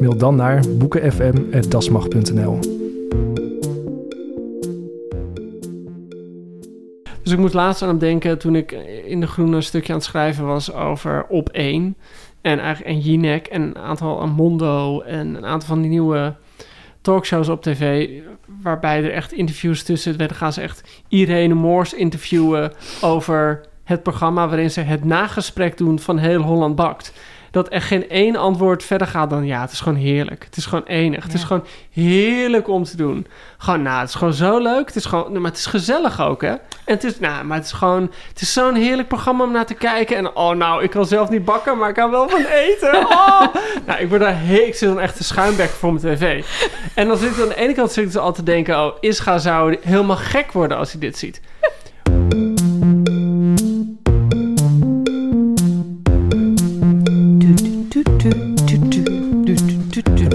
Mail dan naar boekenfm.dasmag.nl. Dus ik moet laatst aan denken toen ik in de groene een stukje aan het schrijven was over op 1 en eigenlijk en Jinek en een aantal aan Mondo en een aantal van die nieuwe talkshows op tv waarbij er echt interviews tussen werden gaan ze echt Irene Moors interviewen over het programma waarin ze het nagesprek doen van heel Holland bakt. Dat er geen één antwoord verder gaat dan ja, het is gewoon heerlijk. Het is gewoon enig. Het is gewoon heerlijk om te doen. Gewoon, nou, het is gewoon zo leuk. Het is gewoon, maar het is gezellig ook, hè? En het is, nou, maar het is gewoon, het is zo'n heerlijk programma om naar te kijken. En oh, nou, ik kan zelf niet bakken, maar ik kan wel van eten. Oh. nou, ik word daar heel, ik zit dan echt te schuimbek voor mijn tv. En dan zit ik aan de ene kant zit ik dus altijd te denken, oh, Ischa zou helemaal gek worden als hij dit ziet.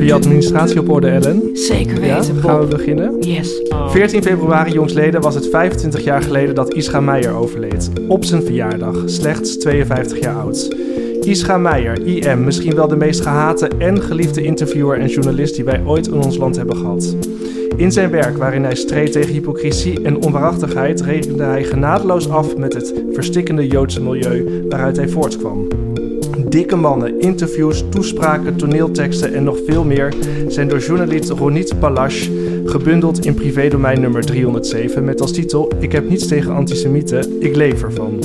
Heb je administratie op orde, Ellen? Zeker Ja, weten, gaan we beginnen? Yes. 14 februari jongsleden was het 25 jaar geleden dat Ischa Meijer overleed. Op zijn verjaardag, slechts 52 jaar oud. Ischa Meijer, IM, misschien wel de meest gehate en geliefde interviewer en journalist die wij ooit in ons land hebben gehad. In zijn werk, waarin hij streed tegen hypocrisie en onwaarachtigheid, rekende hij genadeloos af met het verstikkende Joodse milieu waaruit hij voortkwam. Dikke mannen, interviews, toespraken, toneelteksten en nog veel meer zijn door journalist Ronit Palash gebundeld in privédomein nummer 307 met als titel Ik heb niets tegen antisemieten, ik leef ervan.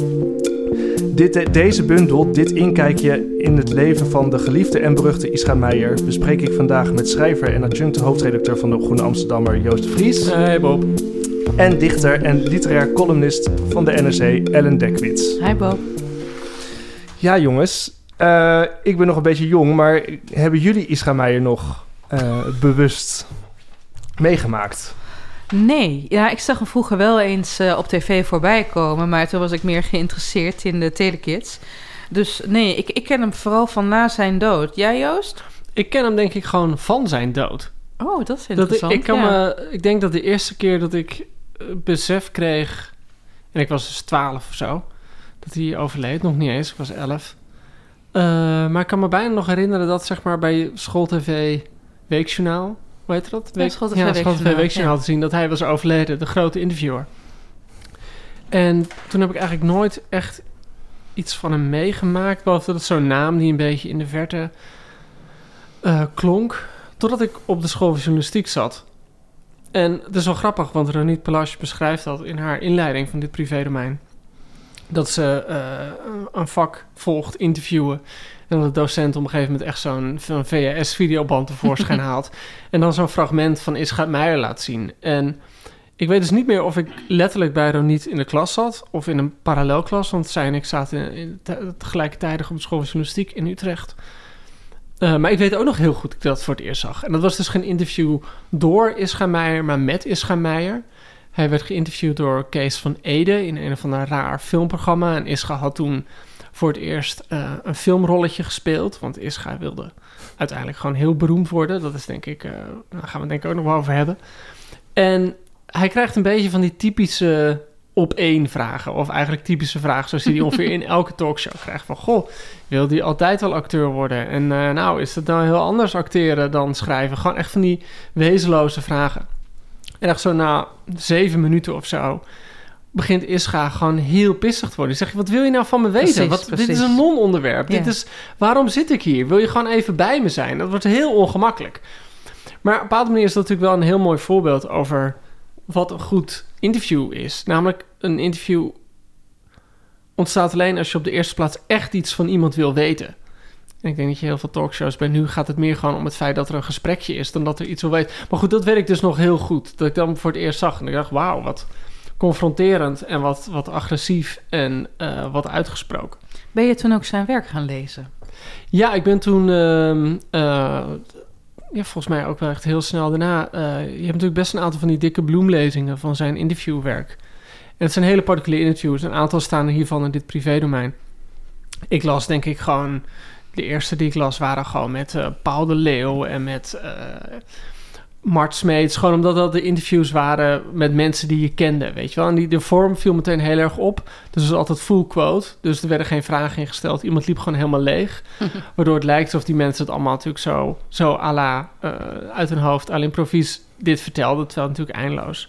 Dit, deze bundel, dit inkijkje in het leven van de geliefde en beruchte Ischa Meijer, bespreek ik vandaag met schrijver en adjunct hoofdredacteur van de Groene Amsterdammer Joost de Vries Hey Bob. en dichter en literair columnist van de NRC Ellen Dekwits. Hi Bob. Ja, jongens. Eh, ik ben nog een beetje jong, maar hebben jullie Ischa Meijer nog eh, bewust meegemaakt? Nee, ja, ik zag hem vroeger wel eens eh, op tv voorbij komen, maar toen was ik meer geïnteresseerd in de telekids. Dus nee, ik, ik ken hem vooral van na zijn dood. Jij, Joost? Ik ken hem denk ik gewoon van zijn dood. Oh, dat is Dat ik, interessant. ik, kan ja. me, ik denk dat de eerste keer dat ik besef kreeg... En ik was dus 12 of zo. Dat hij overleed. Nog niet eens. Ik was 11. Eh, maar ik kan me bijna nog herinneren dat zeg maar bij schooltv Weekjournaal... Hoe heet dat? Ja, School TV ja, Weekjournaal, School TV Weekjournaal ja. te zien dat hij was overleden. De grote interviewer. En toen heb ik eigenlijk nooit echt iets van hem meegemaakt. Behalve dat het zo'n naam die een beetje in de verte eh, klonk. Totdat ik op de school van journalistiek zat. En het is wel grappig, want Ronit Palache beschrijft dat in haar inleiding van dit privédomein. Dat ze eh, een vak volgt, interviewen. En dat de docent op een gegeven moment echt zo'n VHS-videoband tevoorschijn haalt. En dan zo'n fragment van Ischa Meijer laat zien. En ik weet dus niet meer of ik letterlijk bij Ronit in de klas zat... of in een parallelklas, want zij en ik zaten in, in, te- tegelijkertijd op de school van journalistiek in Utrecht... Eh, maar ik weet ook nog heel goed dat ik dat voor het eerst zag. En dat was dus geen interview door Ischa Meijer, maar met Ischa Meijer. Hij werd geïnterviewd door Kees van Ede in een of ander raar filmprogramma. En Ischa had toen voor het eerst eh, een filmrolletje gespeeld. Want Ischa wilde uiteindelijk gewoon heel beroemd worden. Dat is denk ik, eh, daar gaan we het denk ik ook nog wel over hebben. En hij krijgt een beetje van die typische op één vragen. Of eigenlijk typische vragen zoals hij die ongeveer in elke talkshow krijgt. Van, goh, wil die altijd wel acteur worden? En eh, nou, is het nou heel anders acteren dan schrijven? Gewoon echt van die wezenloze vragen. En echt zo na zeven minuten of zo begint Ischa gewoon heel pissig te worden. Die zegt, wat wil je nou van me weten? Precies, wat, dit precies. is een non-onderwerp. Ja. Dit is, waarom zit ik hier? Wil je gewoon even bij me zijn? Dat wordt heel ongemakkelijk. Maar op een bepaalde manier is dat natuurlijk wel een heel mooi voorbeeld over wat een goed interview is. Namelijk, een interview ontstaat alleen als je op de eerste plaats echt iets van iemand wil weten. En ik denk dat je heel veel talkshows bij nu gaat het meer gewoon om het feit dat er een gesprekje is dan dat er iets wil weten. Maar goed, dat weet ik dus nog heel goed. Dat ik dan voor het eerst zag en ik dacht, wauw, wat confronterend en wat, wat agressief en eh, wat uitgesproken. Ben je toen ook zijn werk gaan lezen? Ja, ik ben toen, ehm, eh, ja, volgens mij ook wel echt heel snel daarna. eh, je hebt natuurlijk best een aantal van die dikke bloemlezingen van zijn interviewwerk. En het zijn hele particuliere interviews. Een aantal staan hiervan in dit privédomein. Ik las denk ik gewoon... De eerste die ik las waren gewoon met eh, Paul de Leeuw en met eh, Mart Smeets. Gewoon omdat dat de interviews waren met mensen die je kende, weet je wel. En die, de vorm viel meteen heel erg op. Dus het was altijd full quote. Dus er werden geen vragen ingesteld. Iemand liep gewoon helemaal leeg. Waardoor het lijkt alsof die mensen het allemaal natuurlijk zo, zo à la, eh, uit hun hoofd, à l'improvies dit vertelden. Terwijl het natuurlijk eindeloos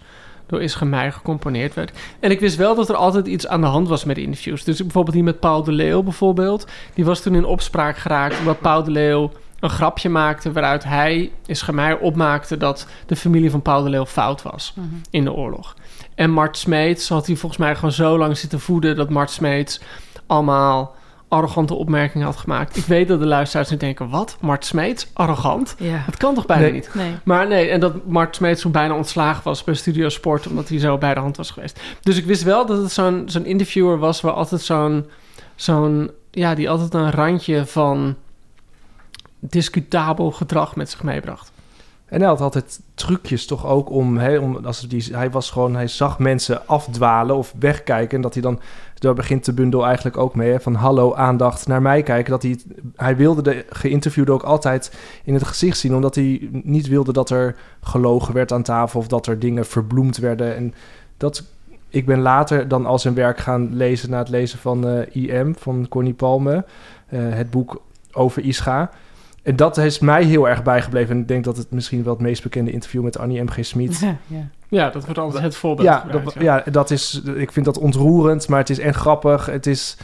door Ischa Meijer gecomponeerd werd. En ik wist wel dat er altijd iets aan de hand was met de interviews. Dus bijvoorbeeld die met Paul de Leeuw bijvoorbeeld. Die was toen in opspraak geraakt omdat Paul de Leeuw een grapje maakte... waaruit hij, Ischa Meijer, opmaakte dat de familie van Paul de Leeuw fout was in de oorlog. En Mart Smeets had hij volgens mij gewoon zo lang zitten voeden... dat Mart Smeets allemaal arrogante opmerkingen had gemaakt. Ik weet dat de luisteraars nu denken... wat? Mart Smeets? Arrogant? Ja. Dat kan toch bijna Nee. niet? Nee. Maar nee, en dat Mart Smeets toen bijna ontslagen was bij Studio Sport... omdat hij zo bij de hand was geweest. Dus ik wist wel dat het zo'n zo'n interviewer was... waar altijd zo'n... zo'n ja, die altijd een randje van discutabel gedrag met zich meebracht. En hij had altijd trucjes toch ook om, hè, om als die, hij was gewoon, hij zag mensen afdwalen of wegkijken en dat hij dan, daar begint de bundel eigenlijk ook mee, van hallo aandacht naar mij kijken, dat hij, hij wilde de geïnterviewde ook altijd in het gezicht zien, omdat hij niet wilde dat er gelogen werd aan tafel of dat er dingen verbloemd werden en dat, ik ben later dan al zijn werk gaan lezen na het lezen van eh, IM van Connie Palme, eh, het boek over Ischa. En dat is mij heel erg bijgebleven. En ik denk dat het misschien wel het meest bekende interview met Annie M.G. Smit. Ja, ja. Ja, dat wordt altijd het voorbeeld Ja, gebruikt, dat, ja, dat is, ik vind dat ontroerend, maar het is en grappig. Het is,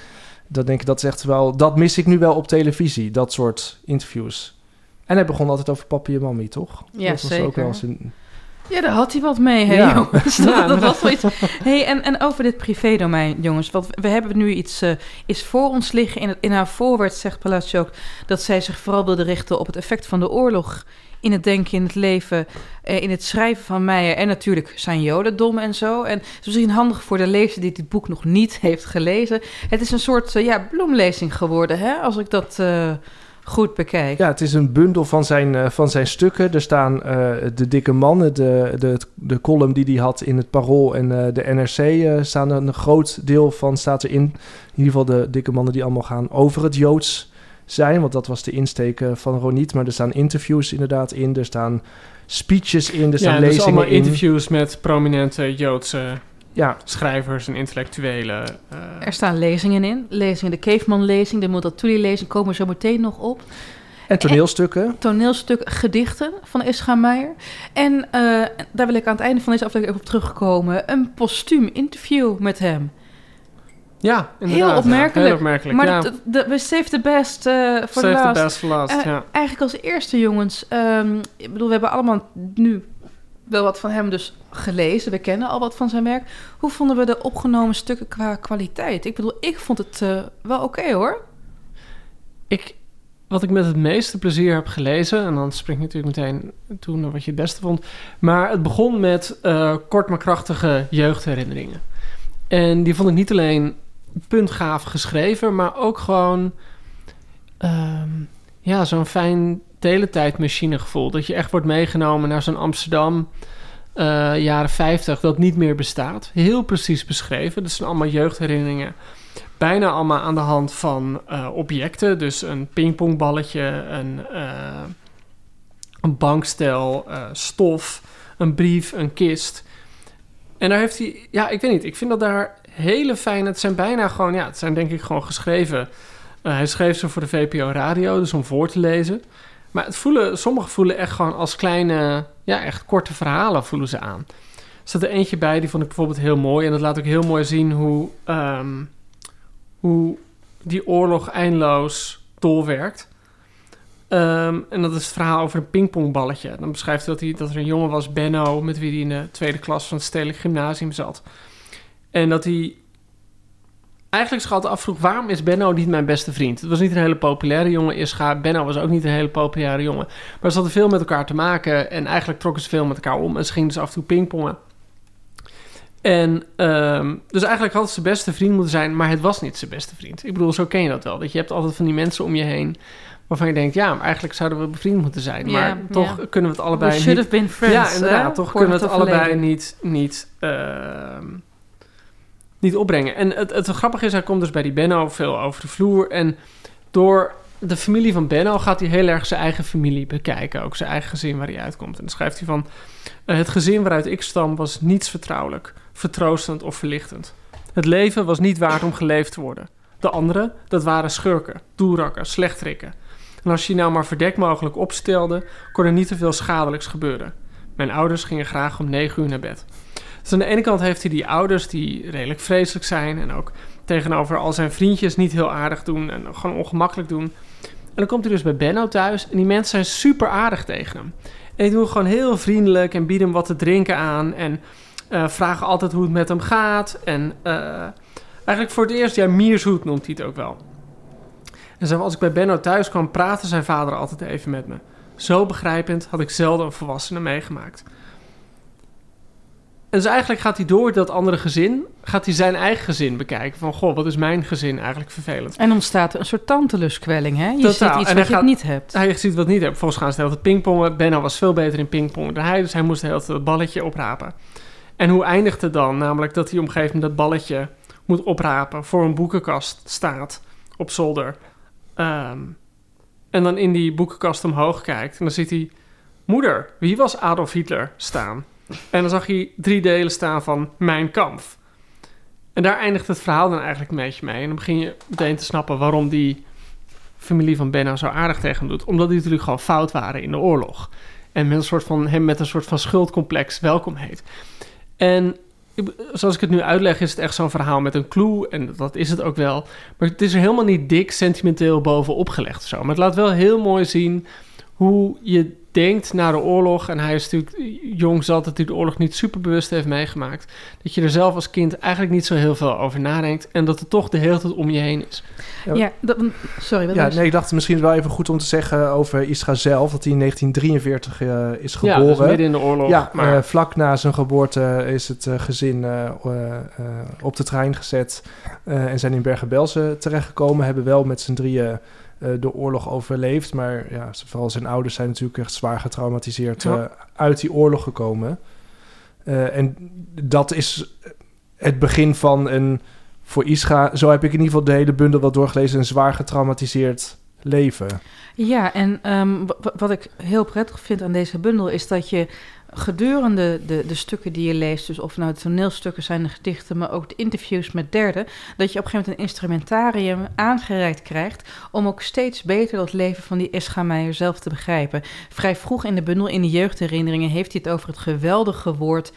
dat denk ik, dat is echt wel, dat mis ik nu wel op televisie, dat soort interviews. En hij begon altijd over papi en mami, toch? Ja, dat was zeker. ook wel eens een, Ja, daar had hij wat mee, hè, Ja. jongens. Ja, Dat, was wel iets. Hey, en, en over dit privédomein, jongens. Want we hebben nu iets, eh, iets voor ons liggen. In, het, in haar voorwoord zegt Palacio ook dat zij zich vooral wilde richten op het effect van de oorlog. In het denken, in het leven, eh, in het schrijven van Meijer. En natuurlijk zijn jodendom en zo. En het is misschien handig voor de lezer die dit boek nog niet heeft gelezen. Het is een soort eh, ja, bloemlezing geworden, hè? Als ik dat goed bekijk. ja, het is een bundel van zijn, eh, van zijn stukken. Er staan eh, de dikke mannen, de, de, de column die hij had in het Parool en eh, de NRC eh, staan er een groot deel van staat erin. In ieder geval de dikke mannen die allemaal gaan over het Joods zijn, want dat was de insteek van Roniet. Maar er staan interviews inderdaad in, er staan speeches in, er staan ja dus lezingen allemaal in. interviews met prominente Joodse Ja, schrijvers en intellectuelen. eh, Er staan lezingen in. Lezingen, de Caveman-lezing, de Multatuli-lezing komen zo meteen nog op. en toneelstukken. toneelstuk Gedichten van Ischa Meijer. En eh, daar wil ik aan het einde van deze aflevering even op terugkomen. Een postuum interview met hem. ja, inderdaad. Heel opmerkelijk. Heel opmerkelijk, maar ja. de, de, we save the best eh voor de Save the best for last, Eh, ja. Eigenlijk als eerste, jongens. ehm, ik bedoel, we hebben allemaal nu wel wat van hem dus gelezen. We kennen al wat van zijn werk. Hoe vonden we de opgenomen stukken qua kwaliteit? Ik bedoel, ik vond het eh, wel oké hoor. Ik, wat ik met het meeste plezier heb gelezen, en dan spring ik natuurlijk meteen toe naar wat je het beste vond. Maar het begon met eh, kort maar krachtige jeugdherinneringen. En die vond ik niet alleen puntgaaf geschreven, maar ook gewoon ehm, ja, zo'n fijn teletijdmachine gevoel. Dat je echt wordt meegenomen naar zo'n Amsterdam eh, jaren 50 dat niet meer bestaat. Heel precies beschreven. Dat zijn allemaal jeugdherinneringen bijna allemaal aan de hand van eh, objecten. Dus een pingpongballetje, een, eh, een bankstel, stof, een brief, een kist. En daar heeft hij, ja, ik weet niet, ik vind dat daar hele fijne, het zijn bijna gewoon, ja, het zijn denk ik gewoon geschreven. Hij schreef ze voor de VPO Radio, dus om voor te lezen. Maar het voelen, sommige voelen echt gewoon als kleine, ja, echt korte verhalen voelen ze aan. zat er eentje bij, die vond ik bijvoorbeeld heel mooi. En dat laat ook heel mooi zien hoe, ehm, hoe die oorlog eindeloos doorwerkt. Ehm, en dat is het verhaal over een pingpongballetje. Dan beschrijft hij dat, hij dat er een jongen was, Benno, met wie hij in de tweede klas van het Stedelijk Gymnasium zat. En dat hij eigenlijk altijd afvroeg, waarom is Benno niet mijn beste vriend? Het was niet een hele populaire jongen, Ischa. Benno was ook niet een hele populaire jongen. Maar ze hadden veel met elkaar te maken en eigenlijk trokken ze veel met elkaar om. En ze gingen dus af en toe pingpongen. En ehm, dus eigenlijk had zijn beste vriend moeten zijn, maar het was niet zijn beste vriend. Ik bedoel, zo ken je dat wel. Dat je hebt altijd van die mensen om je heen waarvan je denkt, ja, eigenlijk zouden we bevriend moeten zijn. Maar toch kunnen we het allebei We niet... should have been friends. ja, inderdaad. hè? Toch kunnen we het allebei verleden. niet, niet, ehm, niet opbrengen. En het, het grappige is, hij komt dus bij die Benno veel over de vloer. En door de familie van Benno gaat hij heel erg zijn eigen familie bekijken. Ook zijn eigen gezin waar hij uitkomt. En dan schrijft hij van... eh, het gezin waaruit ik stam was niets vertrouwelijk, vertroostend of verlichtend. Het leven was niet waard om geleefd te worden. De anderen, dat waren schurken, doelrakkers, slechtrikken. En als je nou maar verdekt mogelijk opstelde, kon er niet te veel schadelijks gebeuren. Mijn ouders gingen graag om negen uur naar bed. Dus aan de ene kant heeft hij die ouders die redelijk vreselijk zijn en ook tegenover al zijn vriendjes niet heel aardig doen en gewoon ongemakkelijk doen. En dan komt hij dus bij Benno thuis en die mensen zijn super aardig tegen hem. En die doen gewoon heel vriendelijk en bieden hem wat te drinken aan en eh, vragen altijd hoe het met hem gaat. En eh, eigenlijk voor het eerst, ja, Miershoed noemt hij het ook wel. En zo, als ik bij Benno thuis kwam, praatte zijn vader altijd even met me. Zo begrijpend had ik zelden een volwassene meegemaakt. En dus eigenlijk gaat hij door dat andere gezin, gaat hij zijn eigen gezin bekijken. Van, goh, wat is mijn gezin eigenlijk vervelend. En ontstaat er een soort tanteluskwelling, hè? Je Totaal. ziet iets En wat je gaat- niet hebt. Hij ziet wat niet. Vervolgens gaan ze hele tijd pingpongen. Benno was veel beter in pingpongen dan hij, dus hij moest tijd het balletje oprapen. En hoe eindigt het dan? Namelijk dat hij op een gegeven moment dat balletje moet oprapen, voor een boekenkast staat op zolder. Ehm, en dan in die boekenkast omhoog kijkt. En dan ziet hij, moeder, wie was Adolf Hitler staan? En dan zag hij drie delen staan van Mijn Kamp. En daar eindigt het verhaal dan eigenlijk een beetje mee. En dan begin je meteen te snappen waarom die familie van Benno zo aardig tegen hem doet. Omdat die natuurlijk gewoon fout waren in de oorlog. En met een soort van, hem met een soort van schuldcomplex welkom heet. En zoals ik het nu uitleg, is het echt zo'n verhaal met een clue. En dat is het ook wel. Maar het is er helemaal niet dik sentimenteel bovenop gelegd zo. Maar het laat wel heel mooi zien hoe je denkt na de oorlog. En hij is natuurlijk jong zat dat hij de oorlog niet super bewust heeft meegemaakt. Dat je er zelf als kind eigenlijk niet zo heel veel over nadenkt. En dat het toch de hele tijd om je heen is. Ja. Ja, dat, sorry, wat Ja, was- nee, ik dacht misschien wel even goed om te zeggen over Isra zelf, dat hij in 1943 eh, is Ja, geboren. dus midden in de oorlog. Ja, maar eh, vlak na zijn geboorte is het eh, gezin eh, eh, eh, op de trein gezet eh, en zijn in Bergen-Belsen terechtgekomen. Hebben wel met z'n drieën de oorlog overleefd, maar ja, vooral zijn ouders zijn natuurlijk echt zwaar getraumatiseerd Ja. eh, uit die oorlog gekomen. Eh, en dat is het begin van een, voor Isra, zo heb ik in ieder geval de hele bundel wel doorgelezen, een zwaar getraumatiseerd leven. Ja, en ehm, wa- wat ik heel prettig vind aan deze bundel is dat je gedurende de, de stukken die je leest, dus of nou de toneelstukken zijn, de gedichten, maar ook de interviews met derden, dat je op een gegeven moment een instrumentarium aangereikt krijgt om ook steeds beter dat leven van die Escha Meijer zelf te begrijpen. Vrij vroeg in de bundel, in de jeugdherinneringen, heeft hij het over het geweldige woord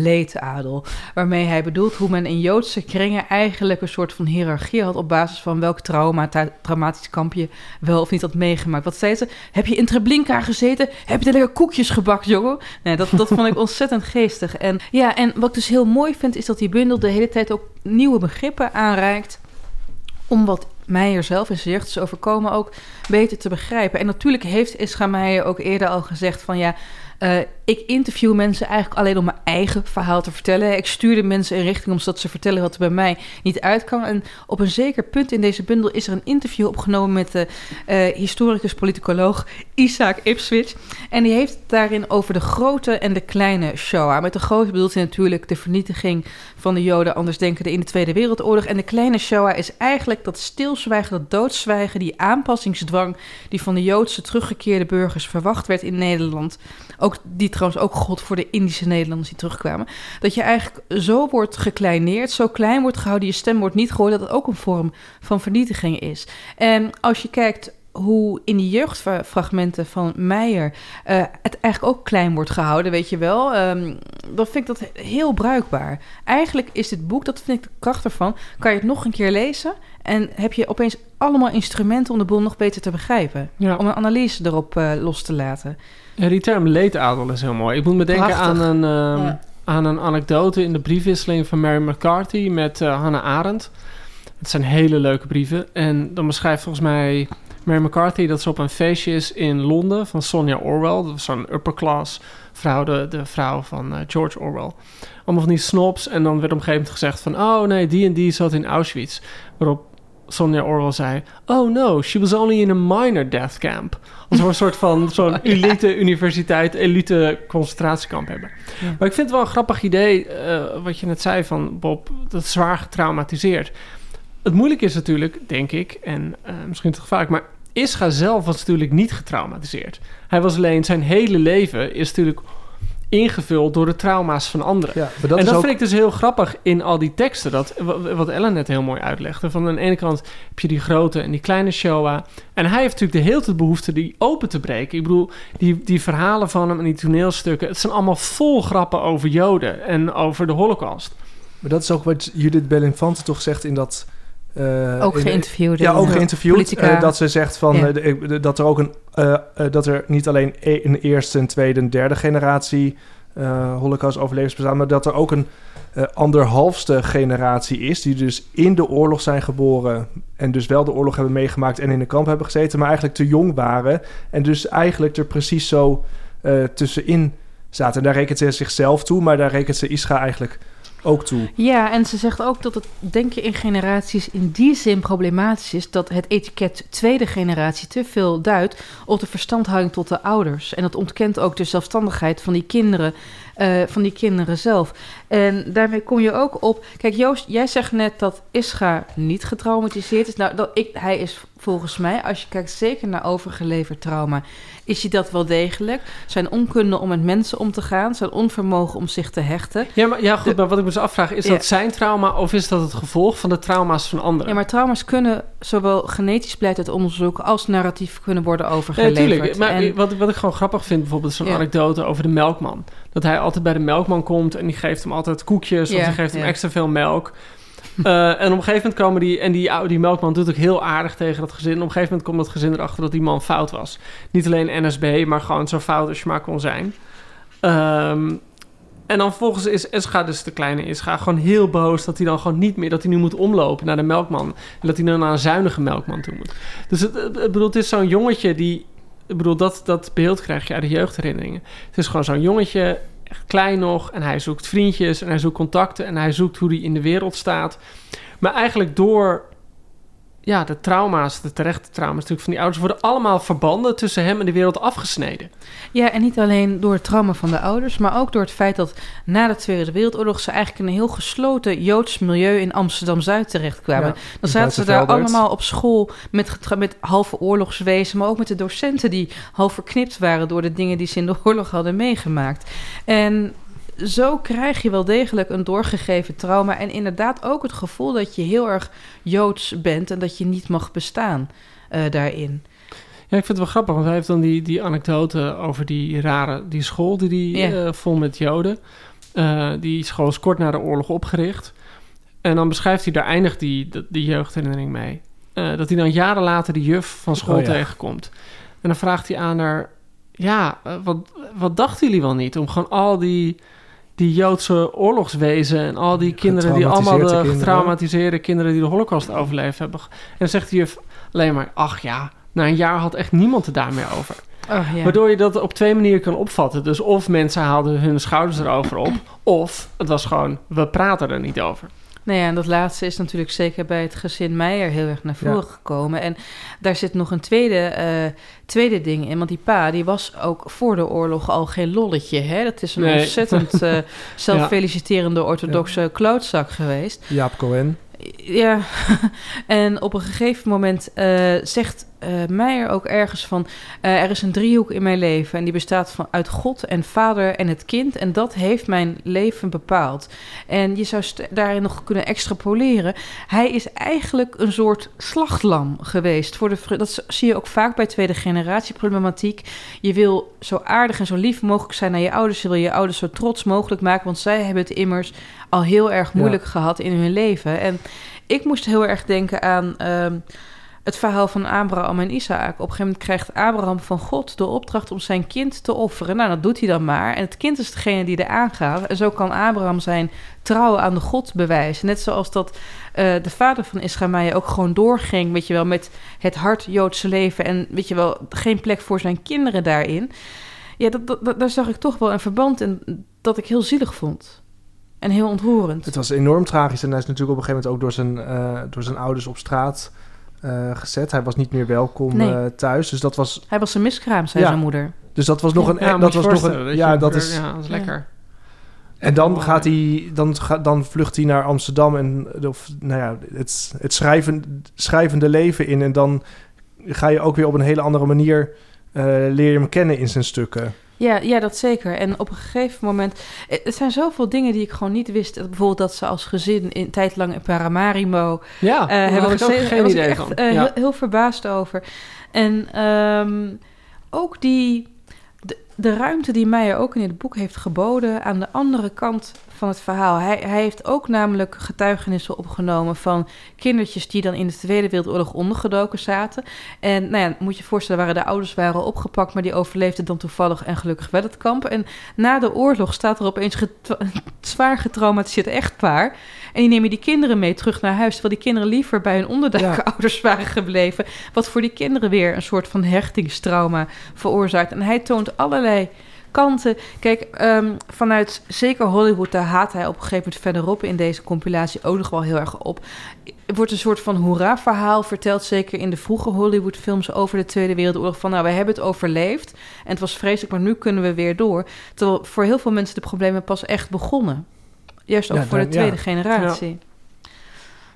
leedadel. Waarmee hij bedoelt hoe men in Joodse kringen eigenlijk een soort van hiërarchie had op basis van welk trauma, tra- traumatisch kamp je wel of niet had meegemaakt. Wat zei ze? Heb je in Treblinka gezeten? Heb je er lekker koekjes gebakt, jongen? Nee, dat, dat vond ik ontzettend geestig. En ja, en wat ik dus heel mooi vind, is dat die bundel de hele tijd ook nieuwe begrippen aanreikt om wat Meijer zelf in zijn jeugd is overkomen ook beter te begrijpen. En natuurlijk heeft Ischa Meijer ook eerder al gezegd van ja, eh, ik interview mensen eigenlijk alleen om mijn eigen verhaal te vertellen. Ik stuur de mensen in richting omdat ze vertellen wat er bij mij niet uitkwam. En op een zeker punt in deze bundel is er een interview opgenomen met de eh, historicus-politicoloog Isaac Ipswich. En die heeft het daarin over de grote en de kleine Shoah. Met de grote bedoelt hij natuurlijk de vernietiging van de Joden, anders denkenden in de Tweede Wereldoorlog. En de kleine Shoah is eigenlijk dat stilzwijgen, dat doodzwijgen, die aanpassingsdrang die van de Joodse teruggekeerde burgers verwacht werd in Nederland. Ook, die trouwens ook god voor de Indische Nederlanders die terugkwamen. Dat je eigenlijk zo wordt gekleineerd, zo klein wordt gehouden, je stem wordt niet gehoord, dat het ook een vorm van vernietiging is. En als je kijkt hoe in die jeugdfragmenten van Meijer eh, het eigenlijk ook klein wordt gehouden, weet je wel. Ehm, dan vind ik dat heel bruikbaar. Eigenlijk is dit boek, dat vind ik de kracht ervan, kan je het nog een keer lezen en heb je opeens allemaal instrumenten om de boel nog beter te begrijpen. Ja. Om een analyse erop eh, los te laten. Ja, die term leedadel is heel mooi. Ik moet me denken Prachtig. aan een, ehm, Ja. aan een anekdote in de briefwisseling van Mary McCarthy met eh, Hannah Arendt. Het zijn hele leuke brieven. En dan beschrijft volgens mij Mary McCarthy dat ze op een feestje is in Londen van Sonja Orwell. Dat was zo'n upper class vrouw, de, de vrouw van eh, George Orwell. Allemaal van die snobs. En dan werd op een gegeven moment gezegd van... oh nee, die en die zat in Auschwitz. Waarop Sonja Orwell zei... oh no, she was only in a minor death camp. Alsof we een soort van zo'n elite universiteit, elite concentratiekamp hebben. Ja. Maar ik vind het wel een grappig idee, eh, wat je net zei van Bob, dat is zwaar getraumatiseerd. Het moeilijke is natuurlijk, denk ik, en eh, misschien te gevaarlijk, maar Ischa zelf was natuurlijk niet getraumatiseerd. Hij was alleen, zijn hele leven is natuurlijk ingevuld door de trauma's van anderen. Ja, maar dat en dat ook... vind ik dus heel grappig in al die teksten. Dat, wa- wat Ellen net heel mooi uitlegde. Van aan de ene kant heb je die grote en die kleine Shoah. En hij heeft natuurlijk de hele tijd behoefte die open te breken. Ik bedoel, die, die verhalen van hem en die toneelstukken... het zijn allemaal vol grappen over Joden en over de holocaust. Maar dat is ook wat Judith Belinfante toch zegt in dat... eh, Ook geïnterviewd. Ja, ook eh, geïnterviewd. Eh, dat ze zegt van Ja. de- de- dat er ook een dat er niet alleen e- een eerste, een tweede, een derde generatie Holocaust-overlevers bestaan, maar dat er ook een anderhalfste generatie is die dus in de oorlog zijn geboren en dus wel de oorlog hebben meegemaakt en in een kamp hebben gezeten, maar eigenlijk te jong waren en dus eigenlijk er precies zo tussenin zaten. En daar rekent ze zichzelf toe, maar daar rekent ze Ischa eigenlijk ook. Ja, en ze zegt ook dat het denken in generaties in die zin problematisch is dat het etiket tweede generatie te veel duidt op de verstandhouding tot de ouders. En dat ontkent ook de zelfstandigheid van die kinderen, eh, van die kinderen zelf. En daarmee kom je ook op. Kijk, Joost, jij zegt net dat Ischa niet getraumatiseerd is. Nou, dat ik, hij is volgens mij, als je kijkt zeker naar overgeleverd trauma, is hij dat wel degelijk. Zijn onkunde om met mensen om te gaan, zijn onvermogen om zich te hechten. Ja, maar, ja goed, De- maar wat ik me dus afvraag... is Ja. dat zijn trauma of is dat het gevolg van de trauma's van anderen? Ja, maar trauma's kunnen zowel genetisch blijkt uit onderzoek als narratief kunnen worden overgeleverd. natuurlijk. Maar En- wat, wat ik gewoon grappig vind, bijvoorbeeld zo'n Ja. anekdote over de melkman. Dat hij altijd bij de melkman komt en die geeft hem altijd koekjes of die geeft hem extra veel melk. Eh, en op een gegeven moment komen die... En die, oude- die melkman doet ook heel aardig tegen dat gezin. En op een gegeven moment komt dat gezin erachter dat die man fout was. Niet alleen NSB, maar gewoon zo fout als je maar kon zijn. Ehm, en dan volgens is Escha, dus de kleine Ischa, gewoon heel boos dat hij dan gewoon niet meer, dat hij nu moet omlopen naar de melkman. En dat hij dan naar een zuinige melkman toe moet. Dus het, het, ik bedoel, het is zo'n jongetje die, ik bedoel, dat, dat beeld krijg je uit de jeugdherinneringen. Het is gewoon zo'n jongetje, echt klein nog, en hij zoekt vriendjes en hij zoekt contacten en hij zoekt hoe hij in de wereld staat. Maar eigenlijk door ja, de trauma's, de terechte trauma's natuurlijk van die ouders, worden allemaal verbanden tussen hem en de wereld afgesneden. Ja, en niet alleen door het trauma van de ouders, maar ook door het feit dat na de Tweede Wereldoorlog ze eigenlijk in een heel gesloten Joods milieu in Amsterdam-Zuid terechtkwamen. Ja, Dan zaten ze daar allemaal op school met, met halve oorlogswezen, maar ook met de docenten die half verknipt waren door de dingen die ze in de oorlog hadden meegemaakt. En zo krijg je wel degelijk een doorgegeven trauma en inderdaad ook het gevoel dat je heel erg Joods bent en dat je niet mag bestaan eh, daarin. Ja, ik vind het wel grappig, want hij heeft dan die, die anekdote over die rare die school die die Ja. eh, vol met Joden. Eh, die school is kort na de oorlog opgericht. En dan beschrijft hij, daar eindigt die, die, jeugdherinnering mee. Eh, dat hij dan jaren later die juf van school Oh ja. tegenkomt. En dan vraagt hij aan haar, ja, wat, wat dachten jullie wel niet om gewoon al die, die Joodse oorlogswezen en al die kinderen die allemaal de Getraumatiseerde kinderen. getraumatiseerde kinderen die de holocaust overleefd hebben. En dan zegt die juf alleen maar, ach ja, na een jaar had echt niemand het daar meer over. Oh, ja. Waardoor je dat op twee manieren kan opvatten. Dus of mensen haalden hun schouders erover op, of het was gewoon, we praten er niet over. Nou ja, en dat laatste is natuurlijk zeker bij het gezin Meijer heel erg naar voren Ja. gekomen. En daar zit nog een tweede, eh, tweede ding in. Want die pa, die was ook voor de oorlog al geen lolletje. Hè? Dat is een Nee. ontzettend eh, zelffeliciterende orthodoxe klootzak geweest. Jaap Cohen. Ja, en op een gegeven moment eh, zegt eh Meijer ook ergens van... eh, er is een driehoek in mijn leven en die bestaat van, uit God en vader en het kind. En dat heeft mijn leven bepaald. En je zou daarin nog kunnen extrapoleren. Hij is eigenlijk een soort slachtlam geweest. Voor de, dat zie je ook vaak bij tweede generatie problematiek. Je wil zo aardig en zo lief mogelijk zijn naar je ouders. Je wil je ouders zo trots mogelijk maken. Want zij hebben het immers al heel erg moeilijk gehad in hun leven. En ik moest heel erg denken aan ehm, het verhaal van Abraham en Isaac. Op een gegeven moment krijgt Abraham van God de opdracht om zijn kind te offeren. Nou, dat doet hij dan maar. En het kind is degene die er aangaat. En zo kan Abraham zijn trouw aan de God bewijzen. Net zoals dat eh, de vader van Ischaïl ook gewoon doorging, weet je wel, met het hart Joodse leven. En weet je wel, geen plek voor zijn kinderen daarin. Ja, dat, dat, dat- daar zag ik toch wel een verband in dat ik heel zielig vond. En heel ontroerend. Het was enorm tragisch en hij is natuurlijk op een gegeven moment ook door zijn, eh, door zijn ouders op straat eh, gezet. Hij was niet meer welkom Nee. eh, thuis. Dus dat was, Hij was een miskraam, zei Ja. zijn moeder. dus dat was nog een. Ja, dat was nog een. Ja, dat is. Ja, dat is lekker. En dan gaat hij, dan, ga- dan vlucht hij naar Amsterdam en of, nou ja, het, het schrijven, schrijvende leven in. En dan ga je ook weer op een hele andere manier eh, leer je hem kennen in zijn stukken. Ja, ja, dat zeker. En op een gegeven moment... eh, Er zijn zoveel dingen die ik gewoon niet wist. Bijvoorbeeld dat ze als gezin in tijd lang in Paramaribo Ja, eh, daar hebben gezeten. Daar was idee ik echt eh, Ja. heel, heel verbaasd over. En ehm, ook die... De, ruimte die Meijer ook in het boek heeft geboden... aan de andere kant van het verhaal. Hij, hij heeft ook namelijk getuigenissen opgenomen... van kindertjes die dan in de Tweede Wereldoorlog ondergedoken zaten. En nou ja, moet je je voorstellen, waren de ouders waren opgepakt... maar die overleefden dan toevallig en gelukkig wel het kamp. En na de oorlog staat er opeens getra- zwaar getraumatiseerd echtpaar... En die nemen die kinderen mee terug naar huis... terwijl die kinderen liever bij hun onderduikouders waren gebleven... wat voor die kinderen weer een soort van hechtingstrauma veroorzaakt. En hij toont allerlei kanten. Kijk, ehm, vanuit zeker Hollywood... daar haat hij op een gegeven moment verderop... in deze compilatie ook nog wel heel erg op. Er wordt een soort van hoera-verhaal verteld... zeker in de vroege Hollywood-films over de Tweede Wereldoorlog... van nou, we hebben het overleefd en het was vreselijk... maar nu kunnen we weer door. Terwijl voor heel veel mensen de problemen pas echt begonnen. Juist ook Ja, voor de ja. tweede generatie.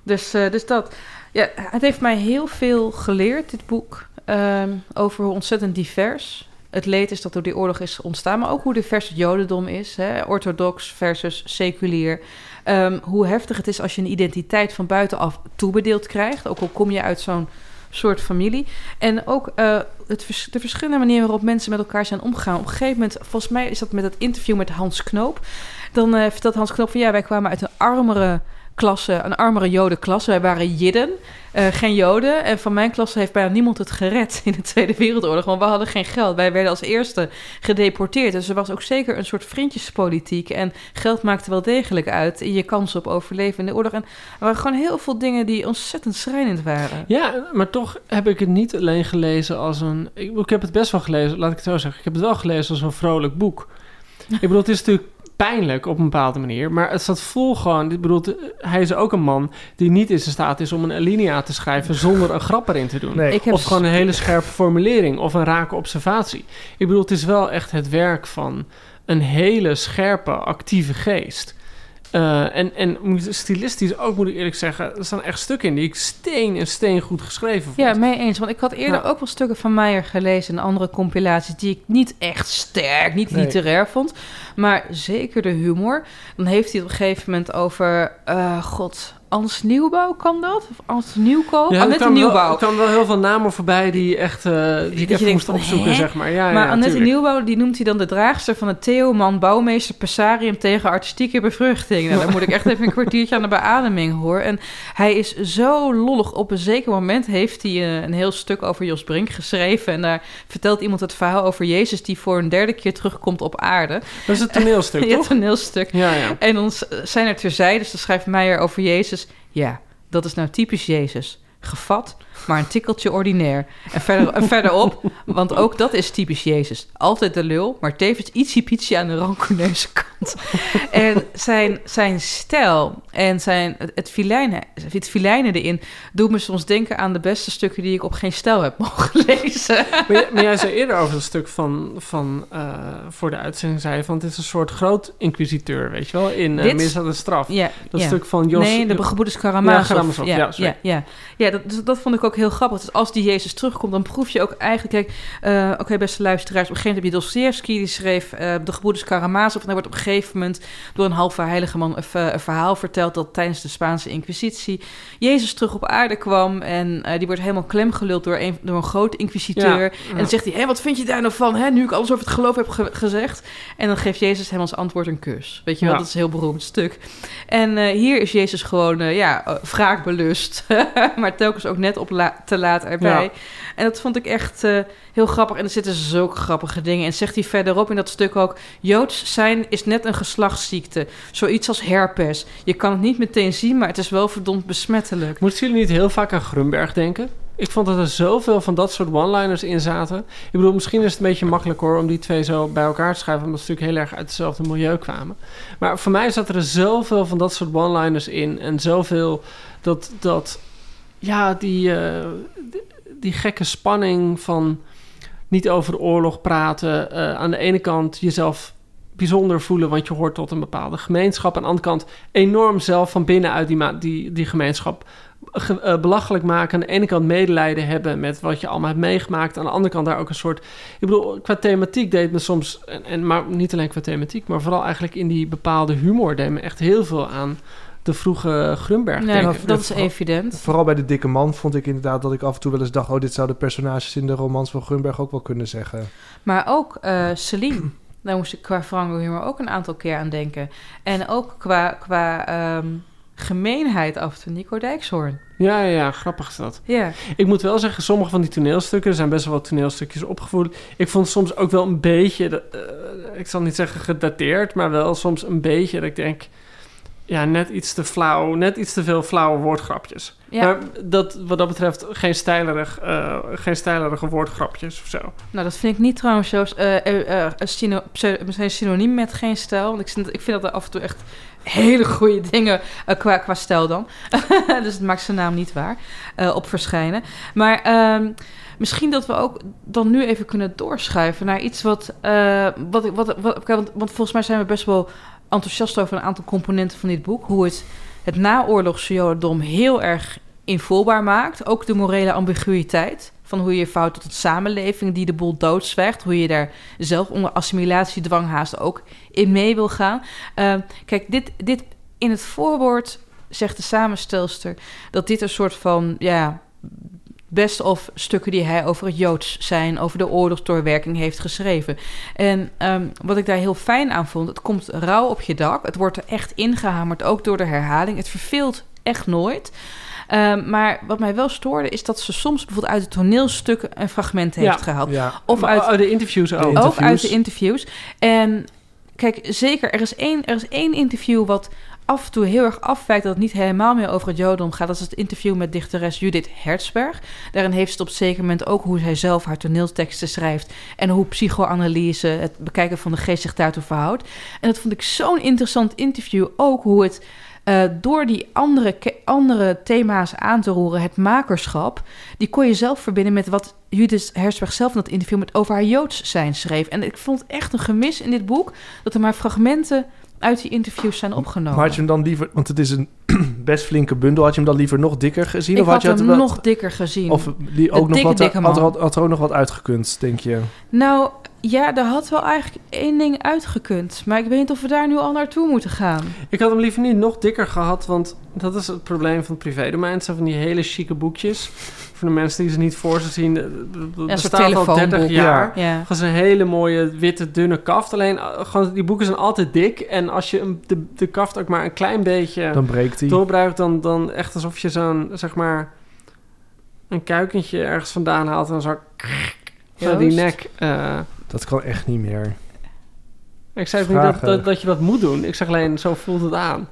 Dus, eh, dus dat. Ja, het heeft mij heel veel geleerd, dit boek. ehm, over hoe ontzettend divers het leed is dat door die oorlog is ontstaan. Maar ook hoe divers het jodendom is. Hè? Orthodox versus seculier. Ehm, hoe heftig het is als je een identiteit van buitenaf toebedeeld krijgt. Ook al kom je uit zo'n soort familie. En ook eh, het de verschillende manieren waarop mensen met elkaar zijn omgegaan. Op een gegeven moment, volgens mij is dat met het interview met Hans Knoop. Dan eh, vertelt Hans Knoop van ja, wij kwamen uit een armere klasse, een armere jodenklasse. Wij waren Jidden, eh, geen Joden. En van mijn klasse heeft bijna niemand het gered in de Tweede Wereldoorlog. Want we hadden geen geld. Wij werden als eerste gedeporteerd. Dus er was ook zeker een soort vriendjespolitiek. En geld maakte wel degelijk uit in je kans op overleven in de oorlog. En er waren gewoon heel veel dingen die ontzettend schrijnend waren. Ja, maar toch heb ik het niet alleen gelezen als een... Ik, ik heb het best wel gelezen, laat ik het zo zeggen. Ik heb het wel gelezen als een vrolijk boek. Ik bedoel, het is natuurlijk pijnlijk op een bepaalde manier. Maar het staat vol gewoon... Ik bedoel, hij is ook een man die niet in staat is om een alinea te schrijven... zonder een grap erin te doen. Nee. Ik heb Of gewoon een hele scherpe formulering of een rake observatie. Ik bedoel, het is wel echt het werk van een hele scherpe, actieve geest. Eh, en, en stilistisch ook, moet ik eerlijk zeggen, er staan echt stukken in die ik steen en steen goed geschreven vond. Ja, mee eens. Want ik had eerder Ja. ook wel stukken van Meijer gelezen... en andere compilaties die ik niet echt sterk, niet Nee. literair vond. Maar zeker de humor. Dan heeft hij het op een gegeven moment over... eh, God, Ans Nieuwbouw kan dat? Of Ans Nieuwkoop? Ja, Annette Nieuwbouw. Er kwamen wel heel veel namen voorbij die, echt, eh, die ik even moest van, opzoeken, hè? zeg maar. Ja, maar ja, Annette tuurlijk. Nieuwbouw, die noemt hij dan de draagster van het Theoman Bouwmeester Pessarium tegen artistieke bevruchting. Nou, dan moet ik echt even een kwartiertje aan de beademing hoor. En hij is zo lollig. Op een zeker moment heeft hij eh, een heel stuk over Jos Brink geschreven. En daar vertelt iemand het verhaal over Jezus die voor een derde keer terugkomt op aarde. Dat is het toneelstuk, Ja, toch? toneelstuk. Ja, ja. En dan s- zijn er terzijde, dus dan schrijft Meijer over Jezus. Ja, dat is nou typisch Jezus. Gevat, maar een tikkeltje ordinair. En, verder, en verderop, want ook dat is typisch Jezus. Altijd de lul, maar tevens ietsie pietsie aan de rancuneuze kant. en zijn, zijn stijl en zijn, het, filijnen, het filijnen erin doet me soms denken aan de beste stukken die ik op geen stijl heb mogen lezen. maar, jij, maar, jij zei eerder over een stuk van, van uh, voor de uitzending, zei je van het is een soort groot inquisiteur, weet je wel, in uh, Dit, Misdaad de Straf. Ja, dat stuk van Jos... Nee, de gebroeders Karamazov. Ja, Karamazov, ja, ja, ja, ja, ja. dat, dat vond ik ook heel grappig. Dus als die Jezus terugkomt, dan proef je ook eigenlijk, kijk, uh, oké, okay, beste luisteraars, op een gegeven moment heb je Dostoevsky, die schreef uh, de gebroeders Karamazov, en hij wordt op een gegeven moment door een halve heilige man een, een, verhaal verteld dat tijdens de Spaanse Inquisitie Jezus terug op aarde kwam en uh, die wordt helemaal klemgeluld door een, door een grote inquisiteur. Ja, en dan zegt hij, hé, wat vind je daar nou van, hè, nu ik alles over het geloof heb ge gezegd? En dan geeft Jezus hem als antwoord een kus. Weet je wel, ja. dat is een heel beroemd stuk. En hier is Jezus gewoon, ja, wraakbelust, maar telkens ook net op la te laat erbij. Ja. En dat vond ik echt uh, heel grappig. En er zitten zulke grappige dingen. En zegt hij verderop in dat stuk ook... Joods zijn is net een geslachtsziekte. Zoiets als herpes. Je kan het niet meteen zien, maar het is wel verdomd besmettelijk. Moeten jullie niet heel vaak aan Grunberg denken? Ik vond dat er zoveel van dat soort one-liners in zaten. Ik bedoel, misschien is het een beetje makkelijk hoor... om die twee zo bij elkaar te schrijven... omdat ze natuurlijk heel erg uit hetzelfde milieu kwamen. Maar voor mij zat er zoveel van dat soort one-liners in. En zoveel dat... dat ja, die... Uh, die gekke spanning van niet over oorlog praten. Uh, aan de ene kant jezelf bijzonder voelen, want je hoort tot een bepaalde gemeenschap. Aan de andere kant enorm zelf van binnenuit die, die, die gemeenschap ge, uh, belachelijk maken. Aan de ene kant medelijden hebben met wat je allemaal hebt meegemaakt. Aan de andere kant daar ook een soort... Ik bedoel, qua thematiek deed me soms... En, en, maar niet alleen qua thematiek, maar vooral eigenlijk in die bepaalde humor... deed me echt heel veel aan de vroege Grunberg. Ja, dat, dat is evident. Vooral bij de dikke man vond ik inderdaad dat ik af en toe wel eens dacht... oh, dit zouden personages in de romans van Grunberg ook wel kunnen zeggen. Maar ook uh, Celine. Daar moest ik qua Franco humor ook een aantal keer aan denken. En ook qua, qua um, gemeenheid af en toe Nico Dijkshoorn. Ja, ja, ja, grappig is dat. Ja. Ik moet wel zeggen, sommige van die toneelstukken... er zijn best wel wat toneelstukjes opgevoerd. Ik vond soms ook wel een beetje... Uh, ik zal niet zeggen gedateerd... maar wel soms een beetje dat ik denk ja, net iets te flauw, net iets te veel flauwe woordgrapjes. Ja. Maar dat, wat dat betreft geen, stijlerig, uh, geen stijlerige woordgrapjes of zo. Nou, dat vind ik niet trouwens zo, uh, uh, zijn synoniem met geen stijl. Want ik vind, ik vind dat er af en toe echt hele goede dingen qua, qua stijl dan. dus het maakt zijn naam niet waar op verschijnen. Maar... Um, Misschien dat we ook dan nu even kunnen doorschuiven naar iets wat. Wat, wat, wat, want, want volgens mij zijn we best wel enthousiast over een aantal componenten van dit boek. Hoe het het naoorlogse jodendom heel erg invoelbaar maakt. Ook de morele ambiguïteit van hoe je je tot een samenleving die de boel doodzwijgt. Hoe je daar zelf onder assimilatiedwang haast ook in mee wil gaan. Uh, kijk, dit, dit in het voorwoord zegt de samenstelster dat dit een soort van ja, best of stukken die hij over het Joods zijn, over de oorlogsdoorwerking heeft geschreven. En um, wat ik daar heel fijn aan vond, het komt rauw op je dak. Het wordt er echt ingehamerd, ook door de herhaling. Het verveelt echt nooit. Um, maar wat mij wel stoorde, is dat ze soms bijvoorbeeld uit de toneelstukken een fragment heeft ja, gehaald. Ja. Of uit oh, de interviews ook. Uit de interviews. En kijk, zeker, er is één, er is één interview wat af en toe heel erg afwijkt dat het niet helemaal meer over het Jodendom gaat. Dat is het interview met dichteres Judith Hertzberg. Daarin heeft ze op een zeker moment ook hoe zij zelf haar toneelteksten schrijft. En hoe psychoanalyse, het bekijken van de geest zich daartoe verhoudt. En dat vond ik zo'n interessant interview. Ook hoe het uh, door die andere, andere thema's aan te roeren, het makerschap, die kon je zelf verbinden met wat Judith Herzberg zelf in dat interview met over haar Joods zijn schreef. En ik vond echt een gemis in dit boek dat er maar fragmenten uit die interviews zijn opgenomen. Maar had je hem dan liever, want het is een best flinke bundel, had je hem dan liever nog dikker gezien? Ik of had je hem wel- nog dikker gezien. Of die ook nog dikke, wat, dikke had, er, had, had er ook nog wat uitgekund, denk je? Nou, ja, er had wel eigenlijk één ding uitgekund. Maar ik weet niet of we daar nu al naartoe moeten gaan. Ik had hem liever niet nog dikker gehad, want dat is het probleem van het privédomein. Het zijn van die hele chique boekjes. Voor de mensen die ze niet voor zich zien. Het soort bestaat al 30 telefoonboek. jaar. Ja. Dat is een hele mooie witte dunne kaft. Alleen uh, gewoon, die boeken zijn altijd dik. En als je de, de kaft ook maar een klein beetje Dan breekt hij. doorbruikt, dan, dan echt alsof je zo'n, zeg maar, een kuikentje ergens vandaan haalt en zo, zo die Joost? nek. eh. Dat kan echt niet meer. ik zei ook niet dat, dat, dat je dat moet doen. Ik zeg alleen, zo voelt het aan.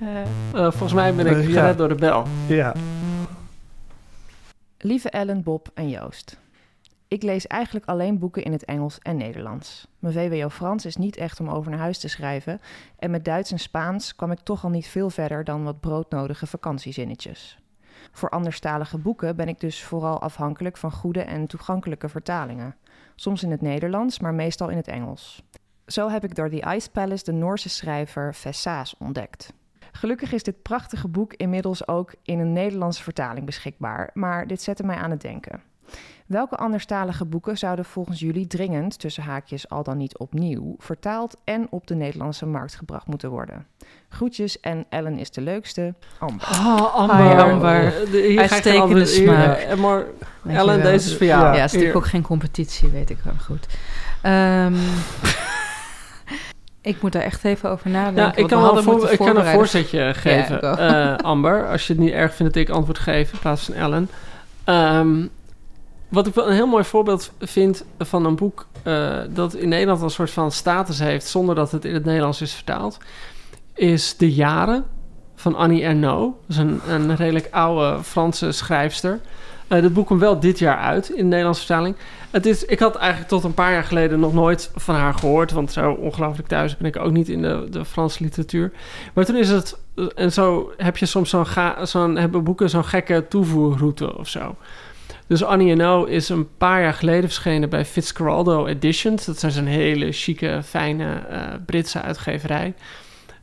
Eh, Eh, volgens mij ben ik ja. gered door de bel. Ja. Lieve Ellen, Bob en Joost. Ik lees eigenlijk alleen boeken in het Engels en Nederlands. Mijn VWO Frans is niet echt om over naar huis te schrijven. En met Duits en Spaans kwam ik toch al niet veel verder dan wat broodnodige vakantiezinnetjes. Voor anderstalige boeken ben ik dus vooral afhankelijk van goede en toegankelijke vertalingen. Soms in het Nederlands, maar meestal in het Engels. Zo heb ik door The Ice Palace de Noorse schrijver Vessaas ontdekt. Gelukkig is dit prachtige boek inmiddels ook in een Nederlandse vertaling beschikbaar, maar dit zette mij aan het denken. Welke anderstalige boeken zouden volgens jullie dringend, tussen haakjes al dan niet opnieuw, vertaald en op de Nederlandse markt gebracht moeten worden? Groetjes en Ellen is de leukste. Amber. Oh, Amber. Hi, Amber. De- hier Uitstekende smaak. maar Ellen, deze is voor jou. Ja, het is natuurlijk Hier. ook geen competitie, weet ik wel goed. Ehm, ik moet daar echt even over nadenken. Ja, ik kan, wel voor, ik kan een voorzetje geven, eh, Amber. Als je het niet erg vindt dat ik antwoord geef in plaats van Ellen. Ehm, wat ik wel een heel mooi voorbeeld vind van een boek... eh, dat in Nederland een soort van status heeft... zonder dat het in het Nederlands is vertaald... is De Jaren van Annie Ernaux. Dat is een, een redelijk oude Franse schrijfster. Eh dat boek komt wel dit jaar uit in de Nederlandse vertaling. Het is, ik had eigenlijk tot een paar jaar geleden nog nooit van haar gehoord. Want zo ongelooflijk thuis ben ik ook niet in de, de Franse literatuur. Maar toen is het... En zo heb je soms zo'n... zo'n hebben boeken zo'n gekke toevoerroute of zo. Dus Annie Ernaux is een paar jaar geleden verschenen bij Fitzcarraldo Editions. Dat zijn zo'n hele chique, fijne eh, Britse uitgeverij.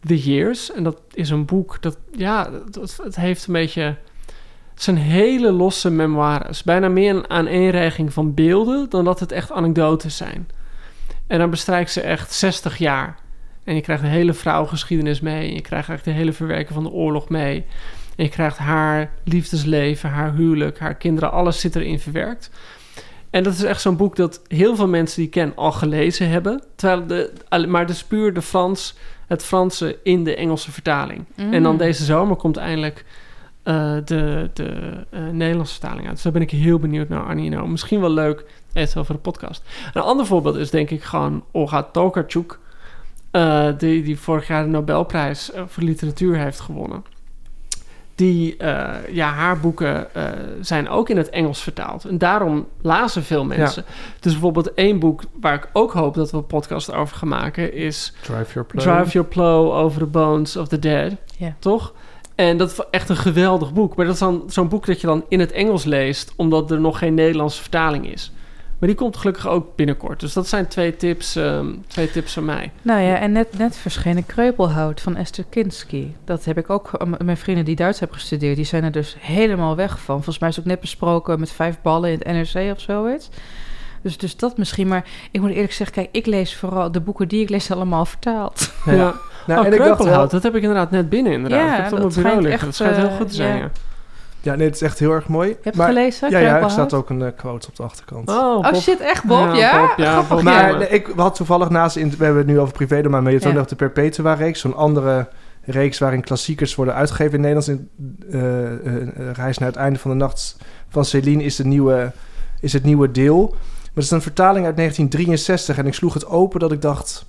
The Years. En dat is een boek dat... Ja, dat, het heeft een beetje... Het zijn hele losse memoires. Bijna meer een aaneenreiging van beelden... dan dat het echt anekdotes zijn. En dan bestrijkt ze echt 60 jaar. En je krijgt een hele vrouwgeschiedenis mee. En je krijgt eigenlijk de hele verwerking van de oorlog mee. En je krijgt haar liefdesleven, haar huwelijk, haar kinderen. Alles zit erin verwerkt. En dat is echt zo'n boek dat heel veel mensen die ik ken al gelezen hebben. Terwijl de, maar dus puur de Frans, het Franse in de Engelse vertaling. En dan Mm. deze zomer komt eindelijk eh, de, de eh, Nederlandse vertaling uit. Dus daar ben ik heel benieuwd naar, Annie. Nou, misschien wel leuk, even voor de podcast. Een ander voorbeeld is denk ik gewoon Olga Tokarczuk... eh, die, die vorig jaar de Nobelprijs voor literatuur heeft gewonnen. Die, eh, ja, haar boeken eh, zijn ook in het Engels vertaald. En daarom lazen veel mensen. Dus bijvoorbeeld één boek waar ik ook hoop dat we een podcast over gaan maken... is Drive Your Plow. Drive Your Plow Over the Bones of the Dead. Ja. Toch? En dat is echt een geweldig boek. Maar dat is dan zo'n boek dat je dan in het Engels leest... omdat er nog geen Nederlandse vertaling is. Maar die komt gelukkig ook binnenkort. Dus dat zijn twee tips, ehm, twee tips van mij. Nou ja, en net, net verschenen Kreupelhout van Esther Kinski. Dat heb ik ook, mijn vrienden die Duits hebben gestudeerd, die zijn er dus helemaal weg van. Volgens mij is het ook net besproken met vijf ballen in het NRC of zoiets. Dus, dus dat misschien, maar ik moet eerlijk zeggen, kijk, ik lees vooral, de boeken die ik lees allemaal vertaald. Ja. Ja. Nou, oh, en ik dacht wel, Kreupelhout, dat heb ik inderdaad net binnen inderdaad. Ja, ik heb het op dat mijn bureau schijnt liggen. echt, dat schijnt heel eh, goed te zijn, ja. Ja. nee, het is echt heel erg mooi. Je hebt maar, het gelezen, Ja, ja, er staat ook een eh, quote op de achterkant. Oh, Oh shit, echt Bob, Ja, ja? Bob, ja, Grappig, Bob. ja. Maar nee, ik had toevallig naast, in, we hebben het nu over privé maar maar je Ja. nog de Perpetua-reeks, zo'n andere reeks waarin klassiekers worden uitgegeven in Nederlands. In eh, eh, Reis naar het einde van de nacht van Céline is, de nieuwe, is het nieuwe deel. Maar het is een vertaling uit 1963 en ik sloeg het open dat ik dacht...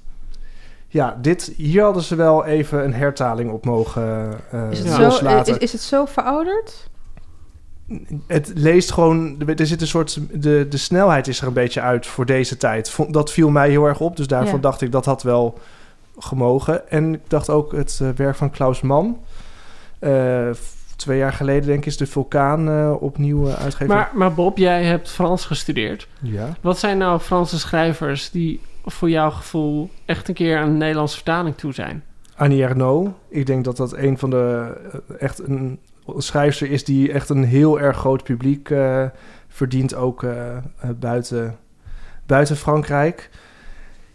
Ja, dit, hier hadden ze wel even een hertaling op mogen eh Is het, Ja. zo, loslaten. is, is het zo verouderd? Het leest gewoon, er zit een soort, de, de snelheid is er een beetje uit voor deze tijd. Dat viel mij heel erg op, dus daarvan Ja. dacht ik dat had wel gemogen. En ik dacht ook het eh, werk van Klaus Mann. Eh, twee jaar geleden denk ik is de Vulkaan eh, opnieuw uh, uitgegeven. Maar, maar Bob, jij hebt Frans gestudeerd. ja. Wat zijn nou Franse schrijvers die voor jouw gevoel echt een keer aan een Nederlandse vertaling toe zijn? Annie Ernaux. Ik denk dat dat een van de echt een schrijfster is die echt een heel erg groot publiek eh, verdient, ook eh, eh, buiten, buiten Frankrijk.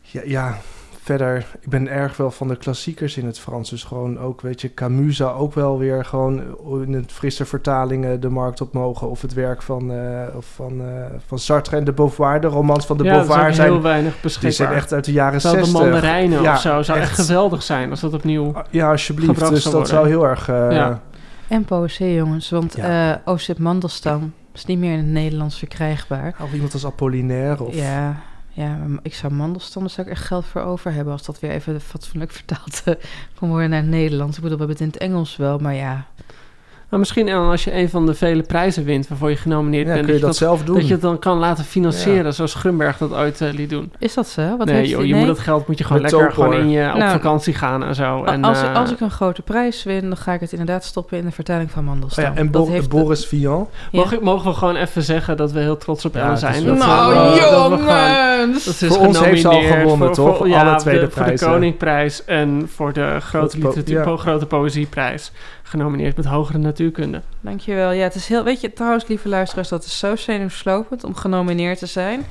Ja, ja, verder, ik ben erg wel van de klassiekers in het Frans. Dus gewoon ook, weet je, Camus zou ook wel weer gewoon in het frisse vertalingen de markt op mogen. Of het werk van, of van, van Sartre en de Beauvoir, de romans van de ja, Beauvoir zijn... heel weinig Die beschikbaar. zijn echt uit de jaren Terwijl 60. de mandarijnen Ja, of zo zou echt echt. geweldig zijn als dat opnieuw... Ja, alsjeblieft. Dus dat zou heel erg... Ja. En poëzie, jongens, want Ja. Oosip Mandelstam is niet meer in het Nederlands verkrijgbaar. Of iemand als Apollinaire. Of... Ja, ja, ik zou Mandelstam, daar zou ik echt geld voor over hebben... als dat weer even fatsoenlijk vertaald kon worden naar het Nederlands. Ik bedoel, we hebben het in het Engels wel, maar ja... Maar misschien en als je een van de vele prijzen wint waarvoor je genomineerd Ja, bent, kun je dat, dat zelf doen. dat je het dan kan laten financieren, zoals Grunberg dat ooit eh, liet doen. Is dat zo? Wat nee, heeft joh, je nee? moet dat geld moet je gewoon Met lekker Topor. gewoon in je op Nou, vakantie gaan en zo. En, als, eh, als ik een grote prijs win, dan ga ik het inderdaad stoppen in de vertaling van Oh Mandelstam. ja, en Dat Bo- heeft- Boris Vian. Ja. Mag ik- mogen we gewoon even zeggen dat we heel trots op Ja, Ellen is zijn? Dat Nou, dat we gewoon- jongens! Dat ze Voor is ons heeft ze al gewonnen, voor- toch? voor- ja, Alle tweede de- Voor de prijzen. Koningprijs en voor de grote, literatuur, grote poëzieprijs. Genomineerd met hogere natuurkunde. Dankjewel. Ja, het is heel... Weet je, trouwens, lieve luisteraars, dat is zo zenuwslopend om genomineerd te zijn.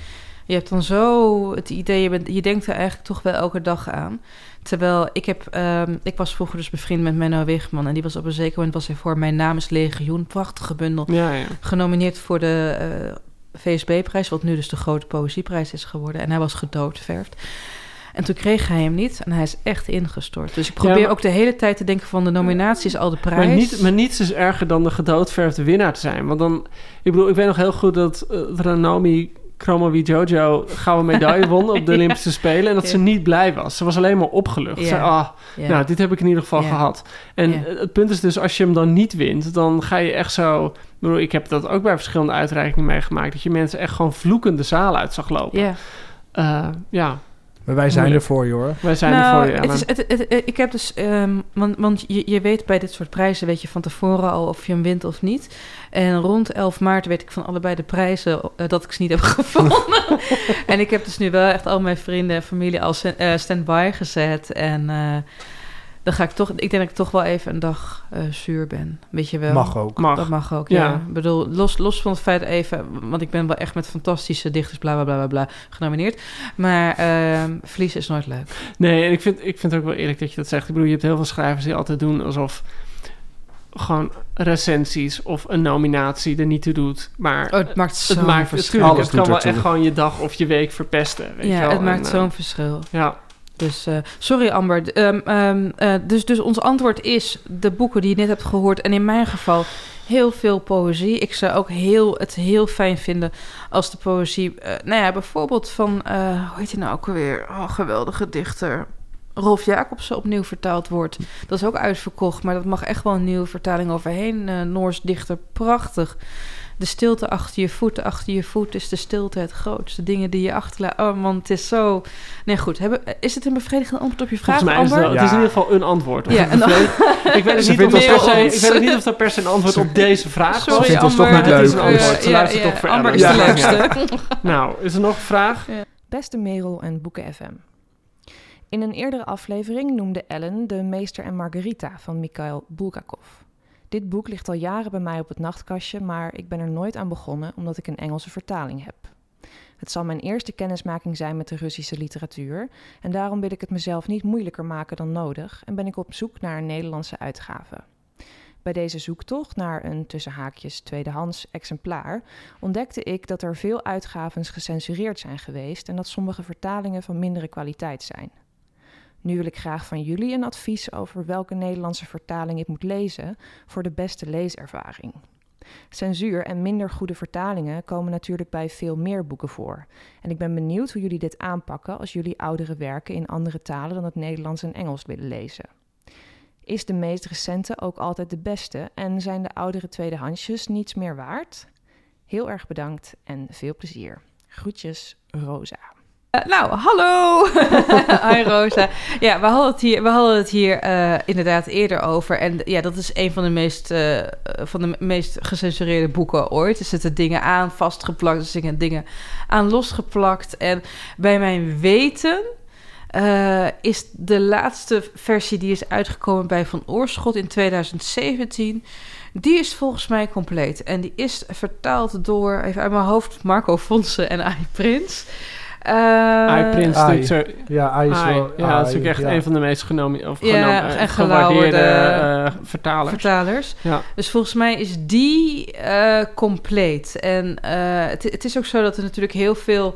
Je hebt dan zo het idee, je, bent, je denkt er eigenlijk toch wel elke dag aan. Terwijl ik heb... ehm, ik was vroeger dus bevriend met Menno Wigman. En die was op een zeker moment was hij voor Mijn Naam is Legioen. Prachtige bundel. Ja, ja. Genomineerd voor de eh, VSB-prijs. Wat nu dus de grote poëzieprijs is geworden. En hij was gedoodverfd. En toen kreeg hij hem niet. En hij is echt ingestort. Dus ik probeer maar- ook de hele tijd te denken van... de nominatie is al de prijs. Maar, niet, maar niets is erger dan de gedoodverfde winnaar te zijn. Want dan, ik bedoel, ik weet nog heel goed dat uh, Ranomi Kromowee Jojo gouden medaille won op de Ja. Olympische Spelen. En dat ze niet blij was. Ze was alleen maar opgelucht. Ze Ja. zei, ah, Ja. nou, dit heb ik in ieder geval gehad. En het punt is dus, als je hem dan niet wint, dan ga je echt zo... Ik heb dat ook bij verschillende uitreikingen meegemaakt. Dat je mensen echt gewoon vloekende zaal uit zag lopen. ja. Eh, ja, Maar wij zijn Moeilijk. ervoor, joh. wij zijn nou, er voor je. het is, het, het- het- ik heb dus, ehm, want, want je, je weet bij dit soort prijzen, weet je van tevoren al of je hem wint of niet. En rond 11 maart weet ik van allebei de prijzen eh, dat ik ze niet heb gevonden. en ik heb dus nu wel echt al mijn vrienden en familie al eh, stand-by gezet. En eh, dan ga ik toch, ik denk dat ik toch wel even een dag eh, zuur ben. Weet je wel. Mag ook. Mag. Dat mag ook, Ja. ja. Ik bedoel, los, los van het feit even... Want ik ben wel echt met fantastische dichters, bla, bla, bla, bla, bla genomineerd. Maar ehm verliezen is nooit leuk. Nee, en ik vind, ik vind het ook wel eerlijk dat je dat zegt. Ik bedoel, je hebt heel veel schrijvers die altijd doen alsof gewoon recensies of een nominatie er niet toe doet. Maar Oh, het maakt zo'n het maakt verschil. natuurlijk, Alles het kan wel echt gewoon je dag of je week verpesten. Weet je Ja, wel? het maakt eh, zo'n verschil. Ja, Dus, eh, sorry Amber. Ehm, ehm, eh, dus, dus ons antwoord is de boeken die je net hebt gehoord. En in mijn geval heel veel poëzie. Ik zou ook heel, het heel fijn vinden als de poëzie... eh, nou ja, bijvoorbeeld van... hoe heet hij nou ook alweer? Oh, geweldige dichter. Rolf Jacobsen opnieuw vertaald wordt. Dat is ook uitverkocht, maar dat mag echt wel een nieuwe vertaling overheen. Noors dichter, prachtig. De stilte achter je voeten, achter je voet is de stilte het grootste. Dingen die je achterlaat. Oh man, het is zo... Nee, goed. Hebben, is het een bevredigend antwoord op je vraag, volgens mij is het, wel, Amber? het is in ieder geval een antwoord. Of Ja, een- ik weet het niet of per se- ik weet niet of dat per se een antwoord op deze vraag Sorry, was. ons toch Amber. niet leuk. Het is een antwoord. Ze Ja, luistert ja, toch voor Amber is de leukste. Nou, is er nog een vraag? Beste Merel en Boeken FM. In een eerdere aflevering noemde Ellen de Meester en Margarita van Mikhail Bulgakov. Dit boek ligt al jaren bij mij op het nachtkastje, maar ik ben er nooit aan begonnen omdat ik een Engelse vertaling heb. Het zal mijn eerste kennismaking zijn met de Russische literatuur en daarom wil ik het mezelf niet moeilijker maken dan nodig en ben ik op zoek naar een Nederlandse uitgave. Bij deze zoektocht naar een tussen haakjes tweedehands exemplaar ontdekte ik dat er veel uitgaven gecensureerd zijn geweest en dat sommige vertalingen van mindere kwaliteit zijn. Nu wil ik graag van jullie een advies over welke Nederlandse vertaling ik moet lezen voor de beste leeservaring. Censuur en minder goede vertalingen komen natuurlijk bij veel meer boeken voor. En ik ben benieuwd hoe jullie dit aanpakken als jullie oudere werken in andere talen dan het Nederlands en Engels willen lezen. Is de meest recente ook altijd de beste en zijn de oudere tweedehandsjes niets meer waard? Heel erg bedankt en veel plezier. Groetjes, Rosa. Eh, nou, hallo. Hi Rosa. Ja, we hadden het hier, we hadden het hier eh, inderdaad eerder over. En ja, dat is een van de meest, eh, van de meest gecensureerde boeken ooit. Er zitten dingen aan vastgeplakt, er zitten dingen aan losgeplakt. En bij mijn weten is de laatste versie die is uitgekomen bij Van Oorschot in 2017... Die is volgens mij compleet. En die is vertaald door, even uit mijn hoofd, Marco Fonsen en Ai Prins. Eh, Ai. natuurlijk zo... Ja, hij is Ai. wel... ja, dat is ook echt ja. een van de meest genomen, of Ja, genomen, eh, en gewaardeerde gelauwerde eh, vertalers. vertalers. ja. Dus volgens mij is die eh, compleet. En eh, het, het is ook zo dat er natuurlijk heel veel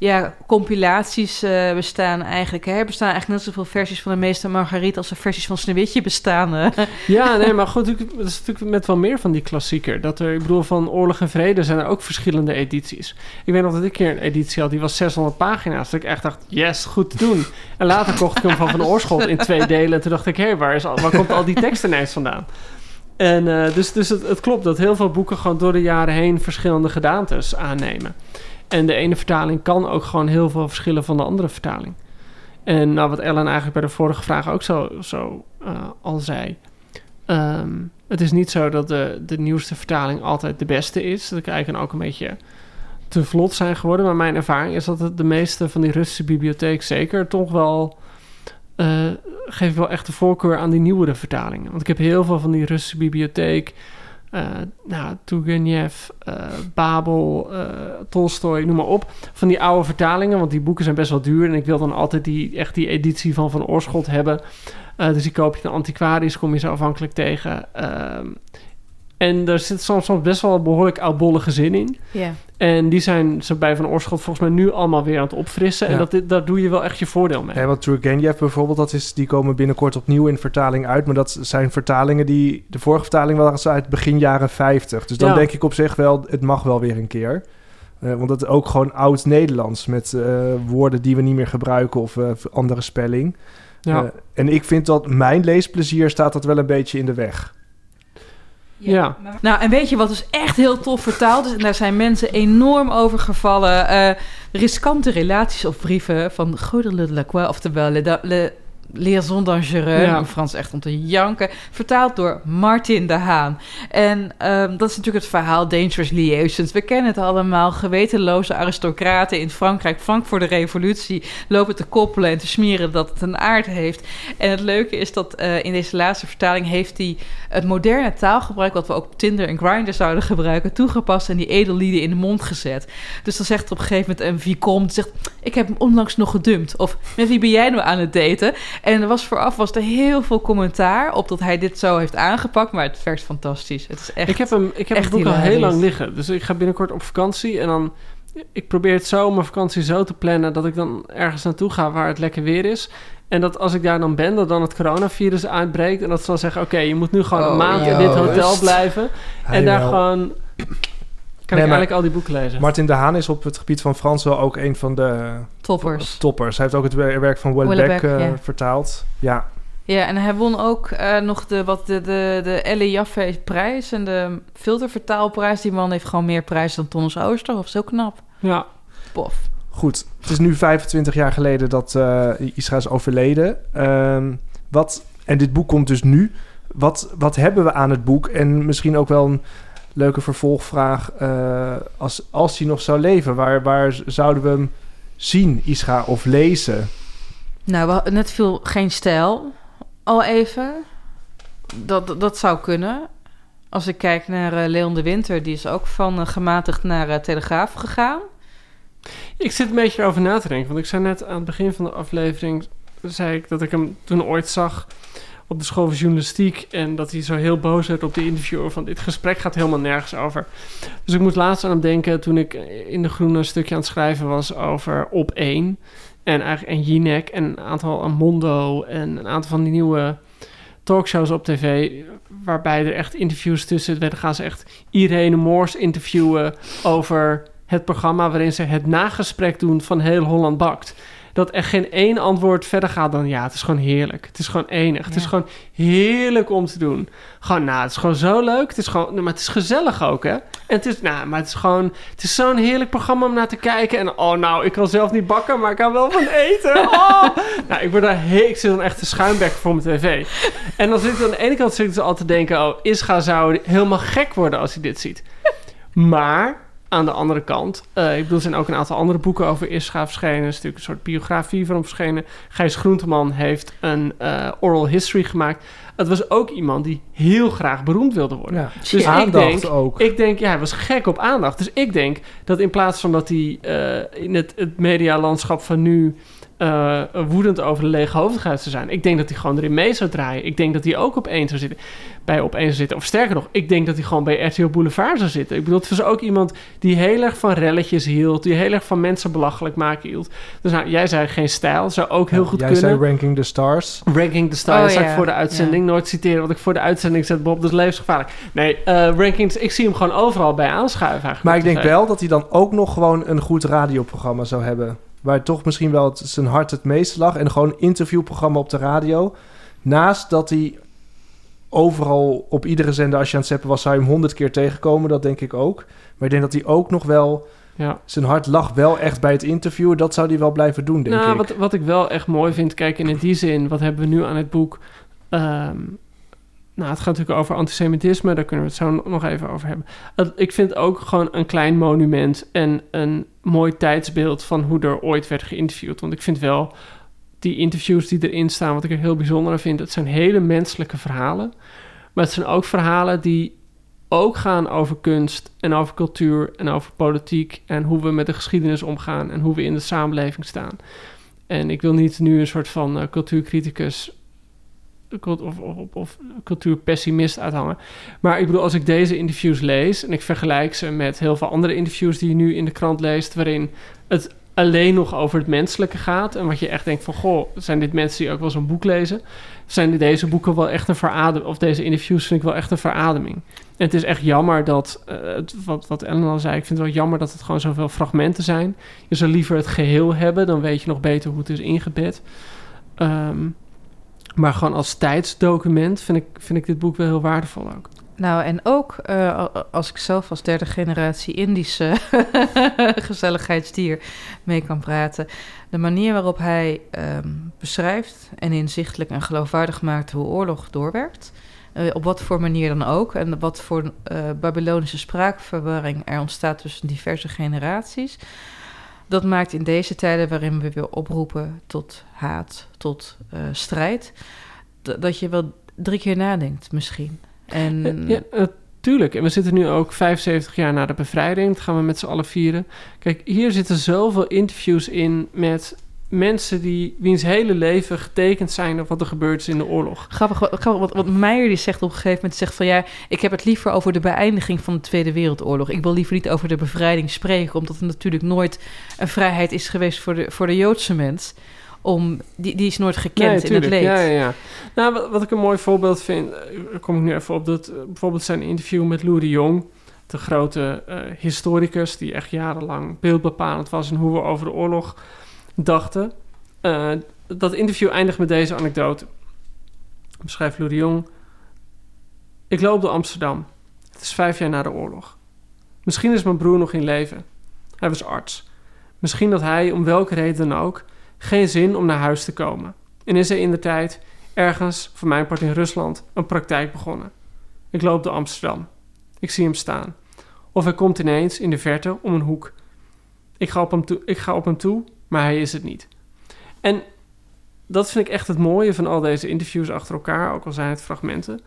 ja, compilaties eh, bestaan eigenlijk. Hè? Er bestaan eigenlijk net zoveel versies van de meeste Margariet als er versies van Sneeuwwitje bestaan. ja, nee, maar goed, dat is natuurlijk met wel meer van die klassieker. Dat er, ik bedoel, van Oorlog en Vrede zijn er ook verschillende edities. Ik weet nog dat ik een keer een editie had, die was 600 pagina's. Dat ik echt dacht, yes, goed te doen. En later kocht ik hem van Van Oorschot in twee delen. En toen dacht ik, hé, waar, is al- waar komt al die tekst ineens vandaan? En eh, dus, dus het klopt dat heel veel boeken gewoon door de jaren heen verschillende gedaantes aannemen. En de ene vertaling kan ook gewoon heel veel verschillen van de andere vertaling. En nou, wat Ellen eigenlijk bij de vorige vraag ook zo, zo eh, al zei. Ehm, het is niet zo dat de, de nieuwste vertaling altijd de beste is. Dat eigenlijk ook een beetje te vlot zijn geworden. Maar mijn ervaring is dat het de meeste van die Russische bibliotheek zeker toch wel... eh geef wel echt de voorkeur aan die nieuwere vertalingen. Want ik heb heel veel van die Russische bibliotheek... eh nou, Turgenev, eh, Babel, eh Tolstoy, noem maar op. Van die oude vertalingen, want die boeken zijn best wel duur. En ik wil dan altijd die, echt die editie van Van Oorschot hebben. Dus die koop je een antiquarisch, kom je zo afhankelijk tegen. En er zit soms, soms best wel een behoorlijk oudbollige zin in. Ja. En die zijn ze bij Van Oorschot volgens mij nu allemaal weer aan het opfrissen. En dat, daar doe je wel echt je voordeel mee. Ja, want Turgenev bijvoorbeeld, dat is, die komen binnenkort opnieuw in vertaling uit. Maar dat zijn vertalingen die... De vorige vertaling was uit begin jaren 50. Dus dan Ja. denk ik op zich wel, het mag wel weer een keer. Eh, want dat is ook gewoon oud-Nederlands met eh, woorden die we niet meer gebruiken of eh, andere spelling. Ja. En ik vind dat mijn leesplezier staat dat wel een beetje in de weg. Ja. Nou, en weet je wat dus echt heel tof vertaald is? En daar zijn mensen enorm over gevallen. Eh, riskante relaties of brieven van Godele de Lacroix, oftewel Le, le Liaison dangereux, Ja. in Frans echt om te janken. Vertaald door Martin de Haan. En ehm, dat is natuurlijk het verhaal Dangerous Liaisons. We kennen het allemaal. Gewetenloze aristocraten in Frankrijk, vlak voor de revolutie, lopen te koppelen en te smeren dat het een aard heeft. En het leuke is dat eh, in deze laatste vertaling heeft hij het moderne taalgebruik, wat we ook op Tinder en Grindr zouden gebruiken, toegepast en die edellieden in de mond gezet. Dus dan zegt op een gegeven moment een vicomte, zegt, ik heb hem onlangs nog gedumpt. Of, met wie ben jij nou aan het daten? En er was vooraf was er heel veel commentaar op dat hij dit zo heeft aangepakt, maar het vergt fantastisch. Het is echt... ik heb, hem, ik heb echt het boek al heel lang liggen. Dus ik ga binnenkort op vakantie. En dan... Ik probeer het zo, mijn vakantie zo te plannen... dat ik dan ergens naartoe ga waar het lekker weer is. En dat als ik daar dan ben, dat dan het coronavirus uitbreekt... en dat ze dan zeggen... oké, je moet nu gewoon een Oh, maand in dit hotel Rust. blijven. en daar wel. gewoon... Kan Nee, ik eigenlijk al die boeken lezen. Martin de Haan is op het gebied van Frans wel ook een van de Toppers. toppers. Hij heeft ook het wer- werk van Welbeck Welbeck, eh, vertaald. Ja, Ja, en hij won ook eh, nog de, wat de, de, de Elle Jaffe prijs en de filtervertaalprijs. Die man heeft gewoon meer prijs dan Thomas Oosterhof. Zo knap. Ja. Pof. Goed, het is nu 25 jaar geleden dat eh Isra is overleden. Ehm, wat, en dit boek komt dus nu. Wat, wat hebben we aan het boek? En misschien ook wel een leuke vervolgvraag. eh, als, als hij nog zou leven, waar, waar zouden we hem zien, Isra, of lezen? Nou, we net viel geen stijl al even. Dat, dat, dat zou kunnen. Als ik kijk naar eh, Leon de Winter, die is ook van eh, gematigd naar eh, Telegraaf gegaan. Ik zit een beetje over na te denken. Want ik zei net aan het begin van de aflevering... zei ik dat ik hem toen ooit zag op de school van journalistiek... en dat hij zo heel boos werd op de interviewer... van dit gesprek gaat helemaal nergens over. Dus ik moest laatst aan hem denken... toen ik in de Groene een stukje aan het schrijven was over Op 1... en eigenlijk en Jinek en een aantal aan Mondo... en een aantal van die nieuwe talkshows op tv... waarbij er echt interviews tussen werden... gaan ze echt Irene Moors interviewen over het programma waarin ze het nagesprek doen van heel Holland bakt. Dat er geen één antwoord verder gaat dan ja, het is gewoon heerlijk. Het is gewoon enig. Het is gewoon heerlijk om te doen. Gewoon, nou, het is gewoon zo leuk. Het is gewoon, maar het is gezellig ook, hè? En het is, nou, maar het is gewoon, het is zo'n heerlijk programma om naar te kijken. En oh, nou, ik kan zelf niet bakken, maar ik kan wel van eten. Oh! nou, ik word daar he- ik zit dan echt te schuimbekken voor mijn tv. En dan zit ik aan de ene kant zit ik dus altijd te denken, oh, Isga zou helemaal gek worden als hij dit ziet. Maar aan de andere kant, eh, ik bedoel, er zijn ook een aantal andere boeken over Ischa verschenen. Er is natuurlijk een soort biografie van hem verschenen. Gijs Groenteman heeft een eh, oral history gemaakt. Het was ook iemand die heel graag beroemd wilde worden. Ja. Dus ik Aandacht denk, ook. ik denk, ja, hij was gek op aandacht. Dus ik denk dat in plaats van dat hij eh, in het, het medialandschap van nu eh, woedend over de lege hoofdigheid zou zijn. Ik denk dat hij gewoon erin mee zou draaien. Ik denk dat hij ook op één zou zitten. Bij op één zou zitten. Of sterker nog, ik denk dat hij gewoon bij RTL Boulevard zou zitten. Ik bedoel, het was ook iemand die heel erg van relletjes hield. Die heel erg van mensen belachelijk maken hield. Dus nou, jij zei geen stijl. Zou ook heel Ja, goed Jij kunnen. zei Ranking the Stars. Ranking the Stars, Oh, zou ja. ik voor de uitzending nooit citeren wat ik voor de uitzending zet, Bob. Dat is levensgevaarlijk. Nee, eh, rankings, ik zie hem gewoon overal bij aanschuiven eigenlijk. Maar ik denk wel dat hij dan ook nog gewoon een goed radioprogramma zou hebben. Waar toch misschien wel het, zijn hart het meest lag. En gewoon een interviewprogramma op de radio. Naast dat hij overal op iedere zender als je aan het zeppen was, zou je hem honderd keer tegenkomen. Dat denk ik ook. Maar ik denk dat hij ook nog wel... Ja. Zijn hart lag wel echt bij het interview. Dat zou hij wel blijven doen, denk nou, ik. Wat, wat ik wel echt mooi vind, kijk, in die zin, wat hebben we nu aan het boek? Ehm, nou, het gaat natuurlijk over antisemitisme, daar kunnen we het zo nog even over hebben. Ik vind ook gewoon een klein monument en een mooi tijdsbeeld van hoe er ooit werd geïnterviewd. Want ik vind wel die interviews die erin staan, wat ik er heel bijzonder aan vind, het zijn hele menselijke verhalen. Maar het zijn ook verhalen die ook gaan over kunst en over cultuur en over politiek en hoe we met de geschiedenis omgaan en hoe we in de samenleving staan. En ik wil niet nu een soort van eh, cultuurcriticus cult- of, of, of, cultuurpessimist uithangen. Maar ik bedoel, als ik deze interviews lees en ik vergelijk ze met heel veel andere interviews die je nu in de krant leest, waarin het alleen nog over het menselijke gaat en wat je echt denkt van, goh, zijn dit mensen die ook wel zo'n boek lezen? Zijn deze boeken wel echt een verademing, of deze interviews vind ik wel echt een verademing. En het is echt jammer dat, eh, het, wat, wat Ellen al zei, ik vind het wel jammer dat het gewoon zoveel fragmenten zijn. Je zou liever het geheel hebben, dan weet je nog beter hoe het is ingebed. Ehm, maar gewoon als tijdsdocument vind ik, vind ik dit boek wel heel waardevol ook. Nou, en ook eh, als ik zelf als derde generatie Indische gezelligheidsdier mee kan praten. De manier waarop hij ehm, beschrijft en inzichtelijk en geloofwaardig maakt hoe oorlog doorwerkt. eh, op wat voor manier dan ook. En wat voor eh, Babylonische spraakverwarring er ontstaat tussen diverse generaties. Dat maakt in deze tijden waarin we weer oproepen tot haat, tot eh, strijd. dat je wel drie keer nadenkt misschien. En Ja, eh, tuurlijk. En we zitten nu ook 75 jaar na de bevrijding. Dat gaan we met z'n allen vieren. Kijk, hier zitten zoveel interviews in met mensen die wiens hele leven getekend zijn op wat er gebeurd is in de oorlog. Grappig, wat, grappig, wat, wat Meijer die zegt op een gegeven moment, zegt van ja, ik heb het liever over de beëindiging van de Tweede Wereldoorlog. Ik wil liever niet over de bevrijding spreken, omdat het natuurlijk nooit een vrijheid is geweest voor de, voor de Joodse mens. Om, die, die is nooit gekend in het leed. Ja, ja, ja. Nou, wat, wat ik een mooi voorbeeld vind, eh, daar kom ik nu even op, dat eh, bijvoorbeeld zijn interview met Lou de Jong, de grote eh, historicus die echt jarenlang beeldbepalend was in hoe we over de oorlog dachten. Eh, dat interview eindigt met deze anekdote. Beschrijft Lou de Jong. Ik loop door Amsterdam. Het is vijf jaar na de oorlog. Misschien is mijn broer nog in leven. Hij was arts. Misschien had hij, om welke reden dan ook, geen zin om naar huis te komen. En is er in de tijd, ergens, voor mijn part in Rusland, een praktijk begonnen. Ik loop door Amsterdam. Ik zie hem staan. Of hij komt ineens in de verte om een hoek. Ik ga op hem toe, ik ga op hem toe maar hij is het niet. En dat vind ik echt het mooie van al deze interviews achter elkaar, ook al zijn het fragmenten.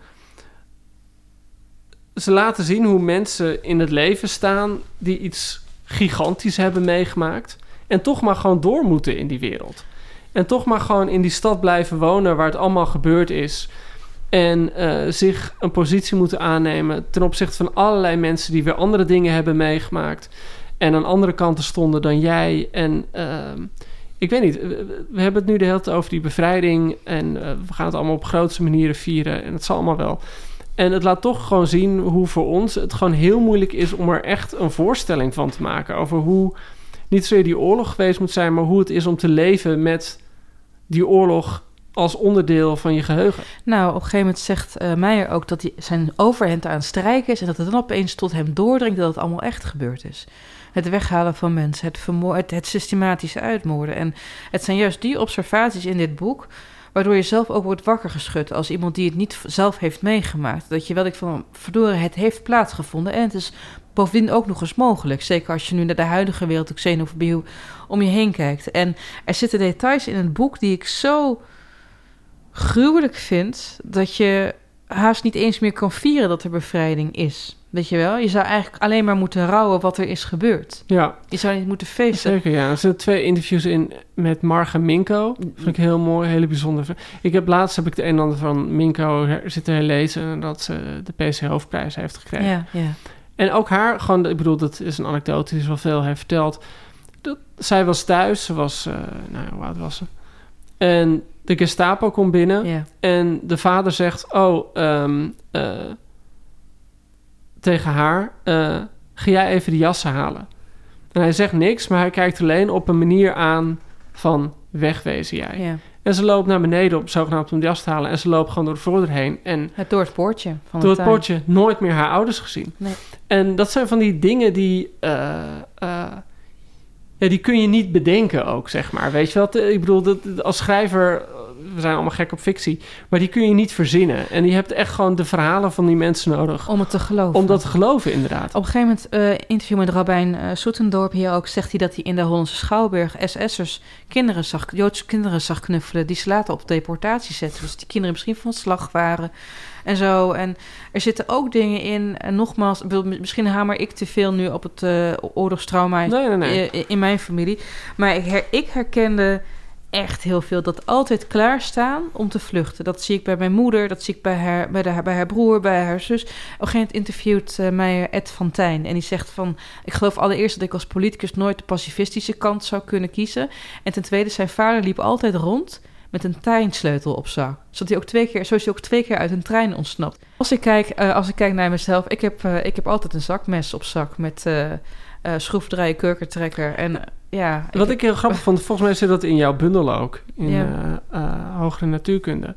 Ze laten zien hoe mensen in het leven staan die iets gigantisch hebben meegemaakt en toch maar gewoon door moeten in die wereld. En toch maar gewoon in die stad blijven wonen waar het allemaal gebeurd is. En eh, zich een positie moeten aannemen ten opzichte van allerlei mensen die weer andere dingen hebben meegemaakt. En aan andere kanten stonden dan jij. En ehm, ik weet niet, we, hebben het nu de hele tijd over die bevrijding. En eh, we gaan het allemaal op grootste manieren vieren. En het zal allemaal wel. En het laat toch gewoon zien hoe voor ons het gewoon heel moeilijk is om er echt een voorstelling van te maken. Over hoe niet zozeer die oorlog geweest moet zijn, maar hoe het is om te leven met die oorlog als onderdeel van je geheugen. Nou, op een gegeven moment zegt eh, Meijer ook dat hij zijn overhemd aan strijken is... en dat het dan opeens tot hem doordringt dat het allemaal echt gebeurd is. Het weghalen van mensen, het, vermoor- het, systematisch uitmoorden. En het zijn juist die observaties in dit boek... waardoor je zelf ook wordt wakker geschud als iemand die het niet zelf heeft meegemaakt. Dat je wel denkt van, verdorie, het heeft plaatsgevonden... en het is bovendien ook nog eens mogelijk. Zeker als je nu naar de huidige wereld, de xenofobie, om je heen kijkt. En er zitten details in het boek die ik zo gruwelijk vind dat je haast niet eens meer kan vieren dat er bevrijding is. Weet je wel? Je zou eigenlijk alleen maar moeten rouwen wat er is gebeurd. Ja, Je zou niet moeten feesten. zeker ja. Er zitten twee interviews in met Marga Minko. Vind ik heel mooi, hele bijzonder. Ik heb laatst heb ik de een en ander van Minko zitten herlezen dat ze de PC hoofdprijs heeft gekregen. Ja, ja. En ook haar, gewoon, ik bedoel, dat is een anekdote die ze wel veel heeft verteld. Dat, zij was thuis, ze was, eh nou hoe oud was ze? En de Gestapo komt binnen ja. en de vader zegt, oh, eh, tegen haar, eh, ga jij even de jassen halen? En hij zegt niks, maar hij kijkt alleen op een manier aan van wegwezen jij. ja. En ze loopt naar beneden op zogenaamd om de jas te halen. En ze loopt gewoon door de voordeur heen. En Het door het poortje van door het tuin. poortje nooit meer haar ouders gezien. Nee. En dat zijn van die dingen die... eh, eh, ja, die kun je niet bedenken ook, zeg maar. Weet je wel? Ik bedoel, dat, als schrijver... We zijn allemaal gek op fictie. Maar die kun je niet verzinnen. En je hebt echt gewoon de verhalen van die mensen nodig... Om het te geloven. om dat te geloven, inderdaad. Op een gegeven moment, eh interview met Rabijn eh Soetendorp hier ook, zegt hij dat hij in de Hollandse Schouwburg SS'ers kinderen zag, Joodse kinderen zag knuffelen die ze later op deportatie zetten. Dus die kinderen misschien van slag waren en zo. En er zitten ook dingen in, en nogmaals, misschien hamer ik te veel nu op het eh oorlogstrauma Nee, nee, nee. in mijn familie. Maar ik, her, ik herkende echt heel veel dat altijd klaarstaan om te vluchten. Dat zie ik bij mijn moeder, dat zie ik bij haar, bij, de, bij haar broer, bij haar zus. Op een interviewt eh, mij Ed van Tijn. En die zegt van... Ik geloof allereerst dat ik als politicus nooit de pacifistische kant zou kunnen kiezen. En ten tweede, zijn vader liep altijd rond met een treinsleutel op zak. Zodat hij ook twee keer, zo is hij ook twee keer uit een trein ontsnapt. Als ik kijk, eh, als ik kijk naar mezelf... Ik heb, eh, ik heb altijd een zakmes op zak met... eh schroefdraaier, kurkentrekker en eh, ja... Wat ik heel grappig vond, volgens mij zit dat in jouw bundel ook. In Ja. eh, hogere natuurkunde.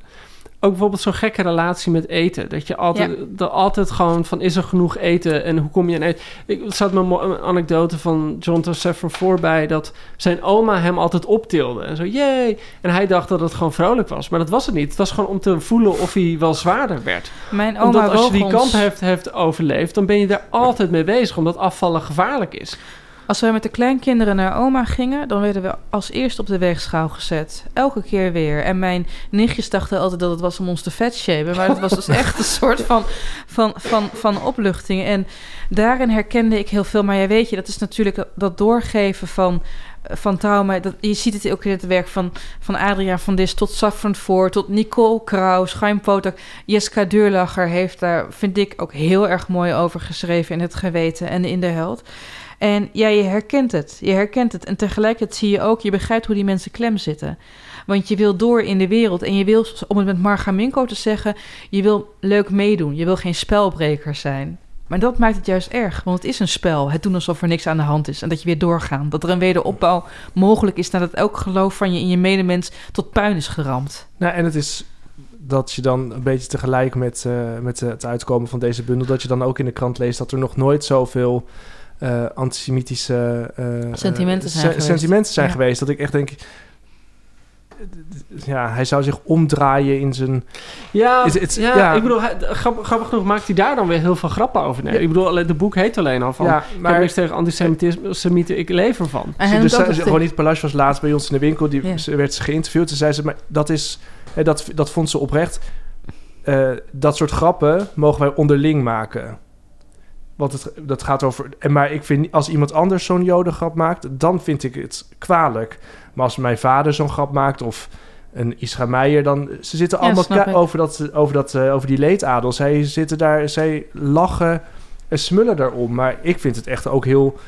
Ook bijvoorbeeld zo'n gekke relatie met eten. Dat je altijd, dat altijd gewoon van is er genoeg eten en hoe kom je aan eten. Ik zat me een anekdote van John Toseffer voorbij dat zijn oma hem altijd optilde. En zo, jee. En hij dacht dat het gewoon vrolijk was. Maar dat was het niet. Het was gewoon om te voelen of hij wel zwaarder werd. Mijn oma Omdat als je die kamp heeft, heeft overleefd, dan ben je daar altijd mee bezig. Omdat afvallen gevaarlijk is. Als wij met de kleinkinderen naar oma gingen, dan werden we als eerst op de weegschaal gezet. Elke keer weer. En mijn nichtjes dachten altijd dat het was om ons te vetshamen. Maar het was dus echt een soort van, van, van, van opluchting. En daarin herkende ik heel veel. Maar ja, weet je, dat is natuurlijk dat- doorgeven van, van trauma. Dat, je ziet het ook in het werk van, van Adriaan van Dis tot Safran Voor, tot Nicole Kraus, Chaim Potak. Jessica Deurlacher heeft daar, vind ik, ook heel erg mooi over geschreven in Het Geweten en in De Held. En ja, je herkent het. Je herkent het. En tegelijkertijd zie je ook, je begrijpt hoe die mensen klem zitten. Want je wil door in de wereld. En je wil, om het met Marga Minko te zeggen, je wil leuk meedoen. Je wil geen spelbreker zijn. Maar dat maakt het juist erg. Want het is een spel. Het doen alsof er niks aan de hand is. En dat je weer doorgaat. Dat er een wederopbouw mogelijk is nadat elk geloof van je in je medemens tot puin is geramd. Nou, en het is dat je dan een beetje tegelijk met, eh, met het uitkomen van deze bundel... dat je dan ook in de krant leest dat er nog nooit zoveel antisemitische... eh, Sentimenten eh, zijn se- geweest. sentimenten zijn Ja. geweest. Dat ik echt denk... Ja, hij zou zich omdraaien in zijn... Ja, ja, ja. ik bedoel, hij- grappig, grappig genoeg maakt hij daar dan weer heel veel grappen over. Nee, Ja. Ik bedoel, alleen- de boek heet alleen al van... ja, Maar, ik heb maar niks tegen antisemieten, ik leef ervan. En dus zij, het- Ronit Palace was laatst bij ons in de winkel. Die Ja. ze werd ze geïnterviewd. En zei ze, maar dat is... hè, dat, dat vond ze oprecht. Eh, dat soort grappen mogen wij onderling maken. Want het, dat gaat over... En maar ik vind, als iemand anders zo'n jodengrap maakt... dan vind ik het kwalijk. Maar als mijn vader zo'n grap maakt... of een Isra Meijer, dan... Ze zitten allemaal over, dat, over, dat, eh, over die leedadel. Zij zitten daar... Zij lachen en smullen daarom. Maar ik vind het echt ook heel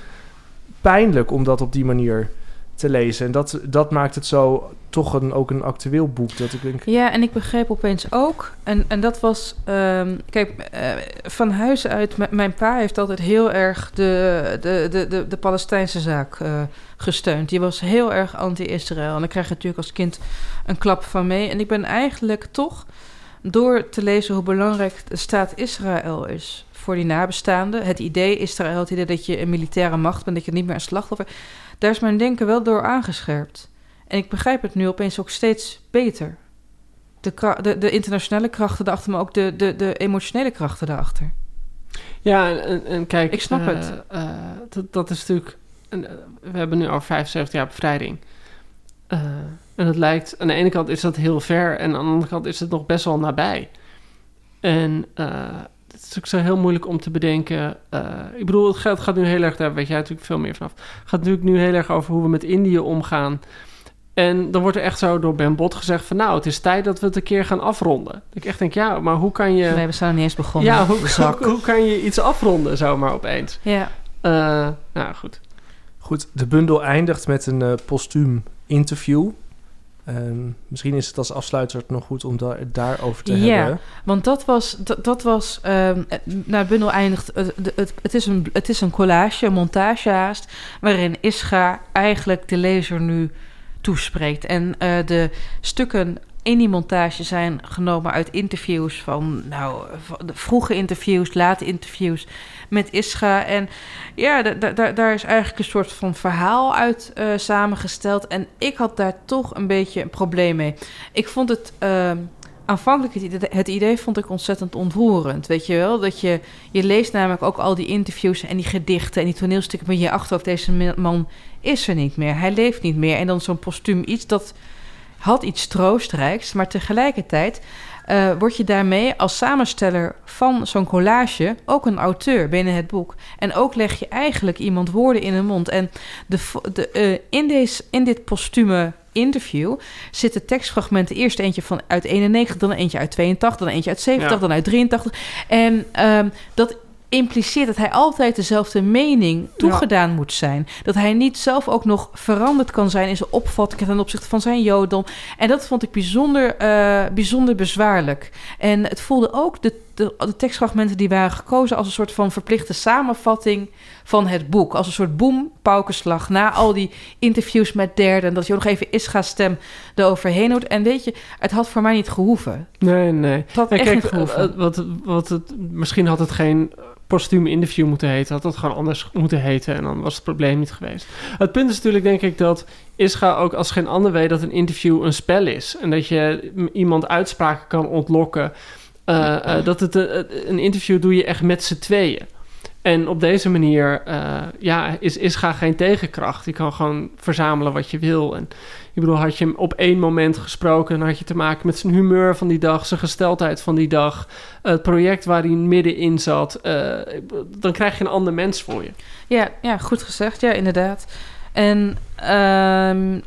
pijnlijk om dat op die manier te lezen. En dat, dat maakt het zo toch een, ook een actueel boek. Dat ik denk, Ja, en ik begreep opeens ook, en, en dat was, ehm, kijk, eh, van huis uit, mijn pa heeft altijd heel erg de, de, de, de, de Palestijnse zaak eh, gesteund. Die was heel erg anti-Israël. En dan krijg je natuurlijk als kind een klap van mee. En ik ben eigenlijk toch, door te lezen hoe belangrijk de staat Israël is voor die nabestaanden, het idee Israël, het idee dat je een militaire macht bent, dat je niet meer een slachtoffer, daar is mijn denken wel door aangescherpt. En ik begrijp het nu opeens ook steeds beter. De, de, de internationale krachten daarachter, maar ook de, de, de emotionele krachten daarachter. Ja, en, en, kijk... Ik snap eh, het. eh, dat, dat is natuurlijk... eh, we hebben nu al 75 jaar bevrijding. Eh, en het lijkt... Aan de ene kant is dat heel ver... en aan de andere kant is het nog best wel nabij. En eh, is ook zo heel moeilijk om te bedenken... eh, ik bedoel, het gaat, gaat nu heel erg... Daar weet jij natuurlijk veel meer vanaf. Het gaat natuurlijk nu heel erg over hoe we met Indië omgaan... En dan wordt er echt zo door Ben Bot gezegd van... nou, het is tijd dat we het een keer gaan afronden. Dat ik echt denk, ja, maar hoe kan je... We zijn nog niet eens begonnen. Ja, hoe, Zak. hoe, hoe kan je iets afronden zomaar opeens? Ja, Eh, nou, goed. goed, de bundel eindigt met een eh, postuum interview. Ehm, misschien is het als afsluiter nog goed om daar daarover te Ja. hebben. want dat was... Dat, dat was nou, het bundel eindigt... Het, het, het, het is een, het is een collage, een montage haast... waarin Ischa eigenlijk de lezer nu toespreekt. En eh, de stukken in die montage zijn genomen uit interviews van, nou, vroege interviews, late interviews met Ischa. En ja, da- da- da- daar is eigenlijk een soort van verhaal uit eh, samengesteld. En ik had daar toch een beetje een probleem mee. Ik vond het. ehm, Aanvankelijk het idee, vond ik ontzettend ontroerend. Weet je wel? Dat je, je leest namelijk ook al die interviews en die gedichten en die toneelstukken met je achterhoofd. Deze man is er niet meer. Hij leeft niet meer. En dan zo'n postuum iets dat had iets troostrijks. Maar tegelijkertijd eh, word je daarmee als samensteller van zo'n collage ook een auteur binnen het boek. En ook leg je eigenlijk iemand woorden in de mond. En de, de, eh, in, deze, in dit postume interview zitten tekstfragmenten. Eerst eentje van uit 91, dan eentje uit 82, dan eentje uit 70, Ja. dan uit 83. En ehm, dat impliceert dat hij altijd dezelfde mening toegedaan moet zijn. Dat hij niet zelf ook nog veranderd kan zijn in zijn opvatting ten opzichte van zijn jodendom. En dat vond ik bijzonder, eh, bijzonder bezwaarlijk. En het voelde ook, de, de, de tekstfragmenten die waren gekozen... als een soort van verplichte samenvatting van het boek. Als een soort boem, paukenslag. Na al die interviews met derden. En dat je ook nog even Ischa's stem eroverheen hoort. En weet je, het had voor mij niet gehoeven. Nee, nee. Het had Nee, echt kijk, niet gehoeven. eh, wat, wat het, misschien had het geen postuum interview moeten heten. Had het gewoon anders moeten heten. En dan was het probleem niet geweest. Het punt is natuurlijk, denk ik, dat Ischa ook als geen ander weet dat een interview een spel is. En dat je iemand uitspraken kan ontlokken. Eh, eh, dat het eh, een interview doe je echt met z'n tweeën. En op deze manier ja, is Ischa geen tegenkracht. Je kan gewoon verzamelen wat je wil. En ik bedoel, had je hem op één moment gesproken... dan had je te maken met zijn humeur van die dag... zijn gesteldheid van die dag... het project waar hij middenin zat... dan krijg je een ander mens voor je. Ja, ja, goed gezegd. Ja, inderdaad. En ehm,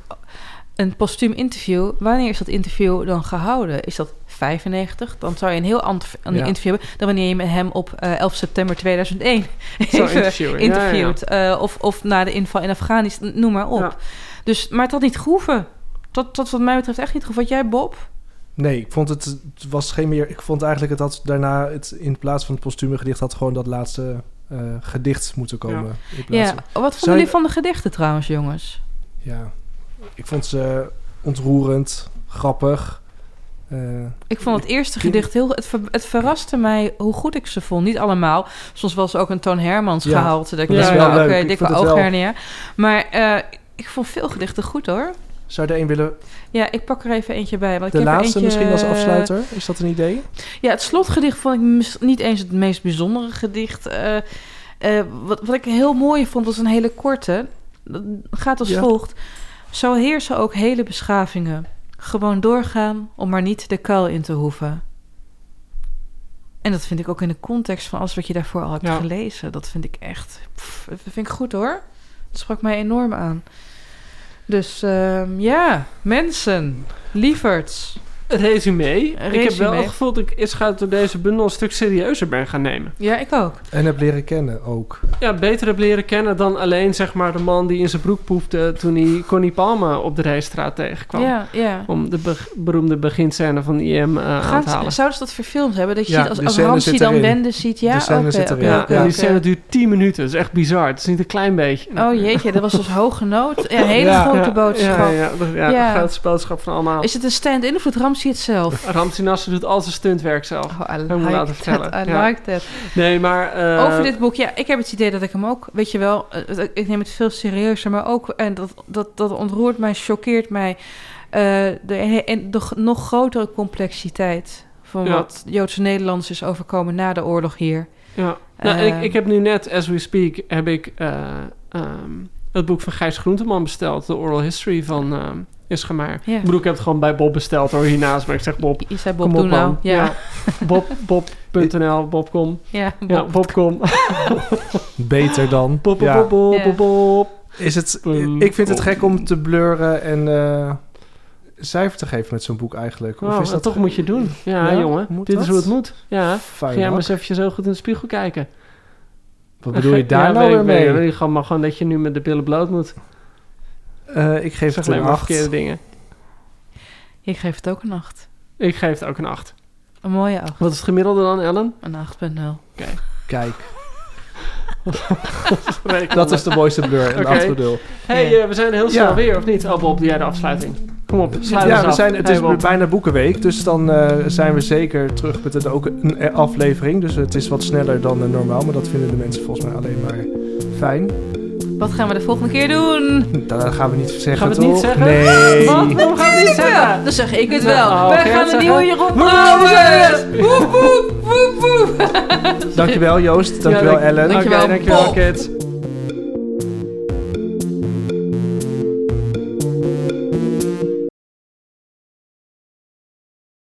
een postuum interview, wanneer is dat interview dan gehouden? Is dat 95? Dan zou je een heel ander een Ja. interview hebben dan wanneer je met hem op eh, 11 september 2001 Zo even interviewen. Ja, interviewt. Eh, of, of na de inval in Afghanistan, noem maar op. Ja. Dus, maar het had niet gehoeven. Dat, dat wat mij betreft echt niet gehoeven. Wat jij, Bob? Nee, ik vond het, het was geen meer. Ik vond eigenlijk het had daarna het in plaats van het postume gedicht had gewoon dat laatste eh, gedicht moeten komen. In plaats Ja, van- wat Zou vonden jullie je- van de gedichten trouwens, jongens? ja, ik vond ze ontroerend, grappig. Eh, Ik vond het eerste gedicht heel... Het, ver- het verraste mij hoe goed ik ze vond. Niet allemaal. Soms was ook een Toon Hermans Ja, gehaald. Dat ik dat dacht, wel oké. Ik dikke ooghernia. Maar eh, ik vond veel gedichten goed, hoor. zou je er een willen? Ja, ik pak er even eentje bij. Want De ik heb laatste eentje, misschien als eh, afsluiter? Is dat een idee? Ja, het slotgedicht vond ik niet eens het meest bijzondere gedicht. Wat, wat ik heel mooi vond, was een hele korte. Dat gaat als Ja. volgt. Zo heersen ook hele beschavingen. Gewoon doorgaan om maar niet de kuil in te hoeven. En dat vind ik ook in de context van alles wat je daarvoor al hebt Ja. gelezen. Dat vind ik echt... pff, dat vind ik goed hoor. Dat sprak mij enorm aan. Dus ehm, ja, mensen, lieverds. Het resume. Ik heb wel resume. het gevoel dat ik Ischa door deze bundel een stuk serieuzer ben gaan nemen. Ja, ik ook. En heb leren kennen ook. Ja, beter heb leren kennen dan alleen zeg maar de man die in zijn broek poefde toen hij Connie Palme op de rijstraat tegenkwam. Ja, ja. Om de be- beroemde beginscène van IM eh, aan Gaan, te halen. zouden ze dat verfilmd hebben? Dat je Ja, ziet als, als Ramsey dan. Wende ziet? Ja, De scène oké, zit erin. oké, Ja, en die scène duurt 10 minuten. Dat is echt bizar. Het is niet een klein beetje. Oh jeetje, dat was dus hoge nood. Ja, een hele Ja. grote boodschap. Ja, ja, ja, Ja. de grootste boodschap van allemaal. Is het een stand-in of doet Ramsey het zelf? Ramsey Nasser doet al zijn stuntwerk zelf. Oh, I like laten that, vertellen. I Ja. like that. Nee, maar... eh, Over dit boek, ja, ik heb het idee dat ik hem ook, weet je wel, eh, ik neem het veel serieuzer, maar ook, en dat, dat, dat ontroert mij, choqueert mij, eh, de, en de nog grotere complexiteit van Ja. wat Joodse Nederlanders is overkomen na de oorlog hier. Ja. Nou, ik, ik heb nu net, as we speak, heb ik eh, ehm, het boek van Gijs Groenteman besteld. De oral history van Ischa Meijer. Ja. Ik bedoel, ik heb het gewoon bij Bob besteld hoor, hiernaast. Maar ik zeg Bob, Je zei Bob, kom op nou. man. Ja, Bob, Bob.nl, Bobcom. ja, Bob. Ja, Bobcom. Beter dan. Bob, Bob, Ja. Bob, Bob, Ja. Bob. Is het, ik vind het gek om te blurren en eh, cijfer te geven met zo'n boek eigenlijk. Of Oh, is dat toch moet je doen. Ja, Ja? jongen. Dit is hoe het moet. Ja. Fijn, Ga jij maar eens eventjes zo goed in de spiegel kijken. Wat bedoel je daar Ja, nou weet weer mee? Ik Gewoon, maar gewoon dat je nu met de billen bloot moet. Eh, ik geef Zeg het alleen een maar 8. verkeerde dingen. Ik geef het ook een 8. Ik geef het ook een 8. Een mooie 8. Wat is het gemiddelde dan, Ellen? Een 8.0. Kijk. Dat is de mooiste blur, een Oké. achterbedoel. hey, eh, we zijn heel snel Ja. weer, of niet? Oh Bob, doe jij de afsluiting. Kom op, sluit Ja, we af. zijn, het Hey, is Bob. bijna boekenweek, dus dan eh, zijn we zeker terug met een, ook een aflevering. Dus het is wat sneller dan normaal, maar dat vinden de mensen volgens mij alleen maar fijn. Wat gaan we de volgende keer doen? Dat gaan we niet zeggen, Gaan we het niet zeggen? Nee. Wat? Waarom gaan we het niet zeggen? Dan zeg ik het wel. oh, Wij gaan een nieuwe? Jeroen Brouwers! woe, Woep, woep, woep, woep. Dankjewel Joost, dankjewel Ellen. Dankjewel, Bob. kids.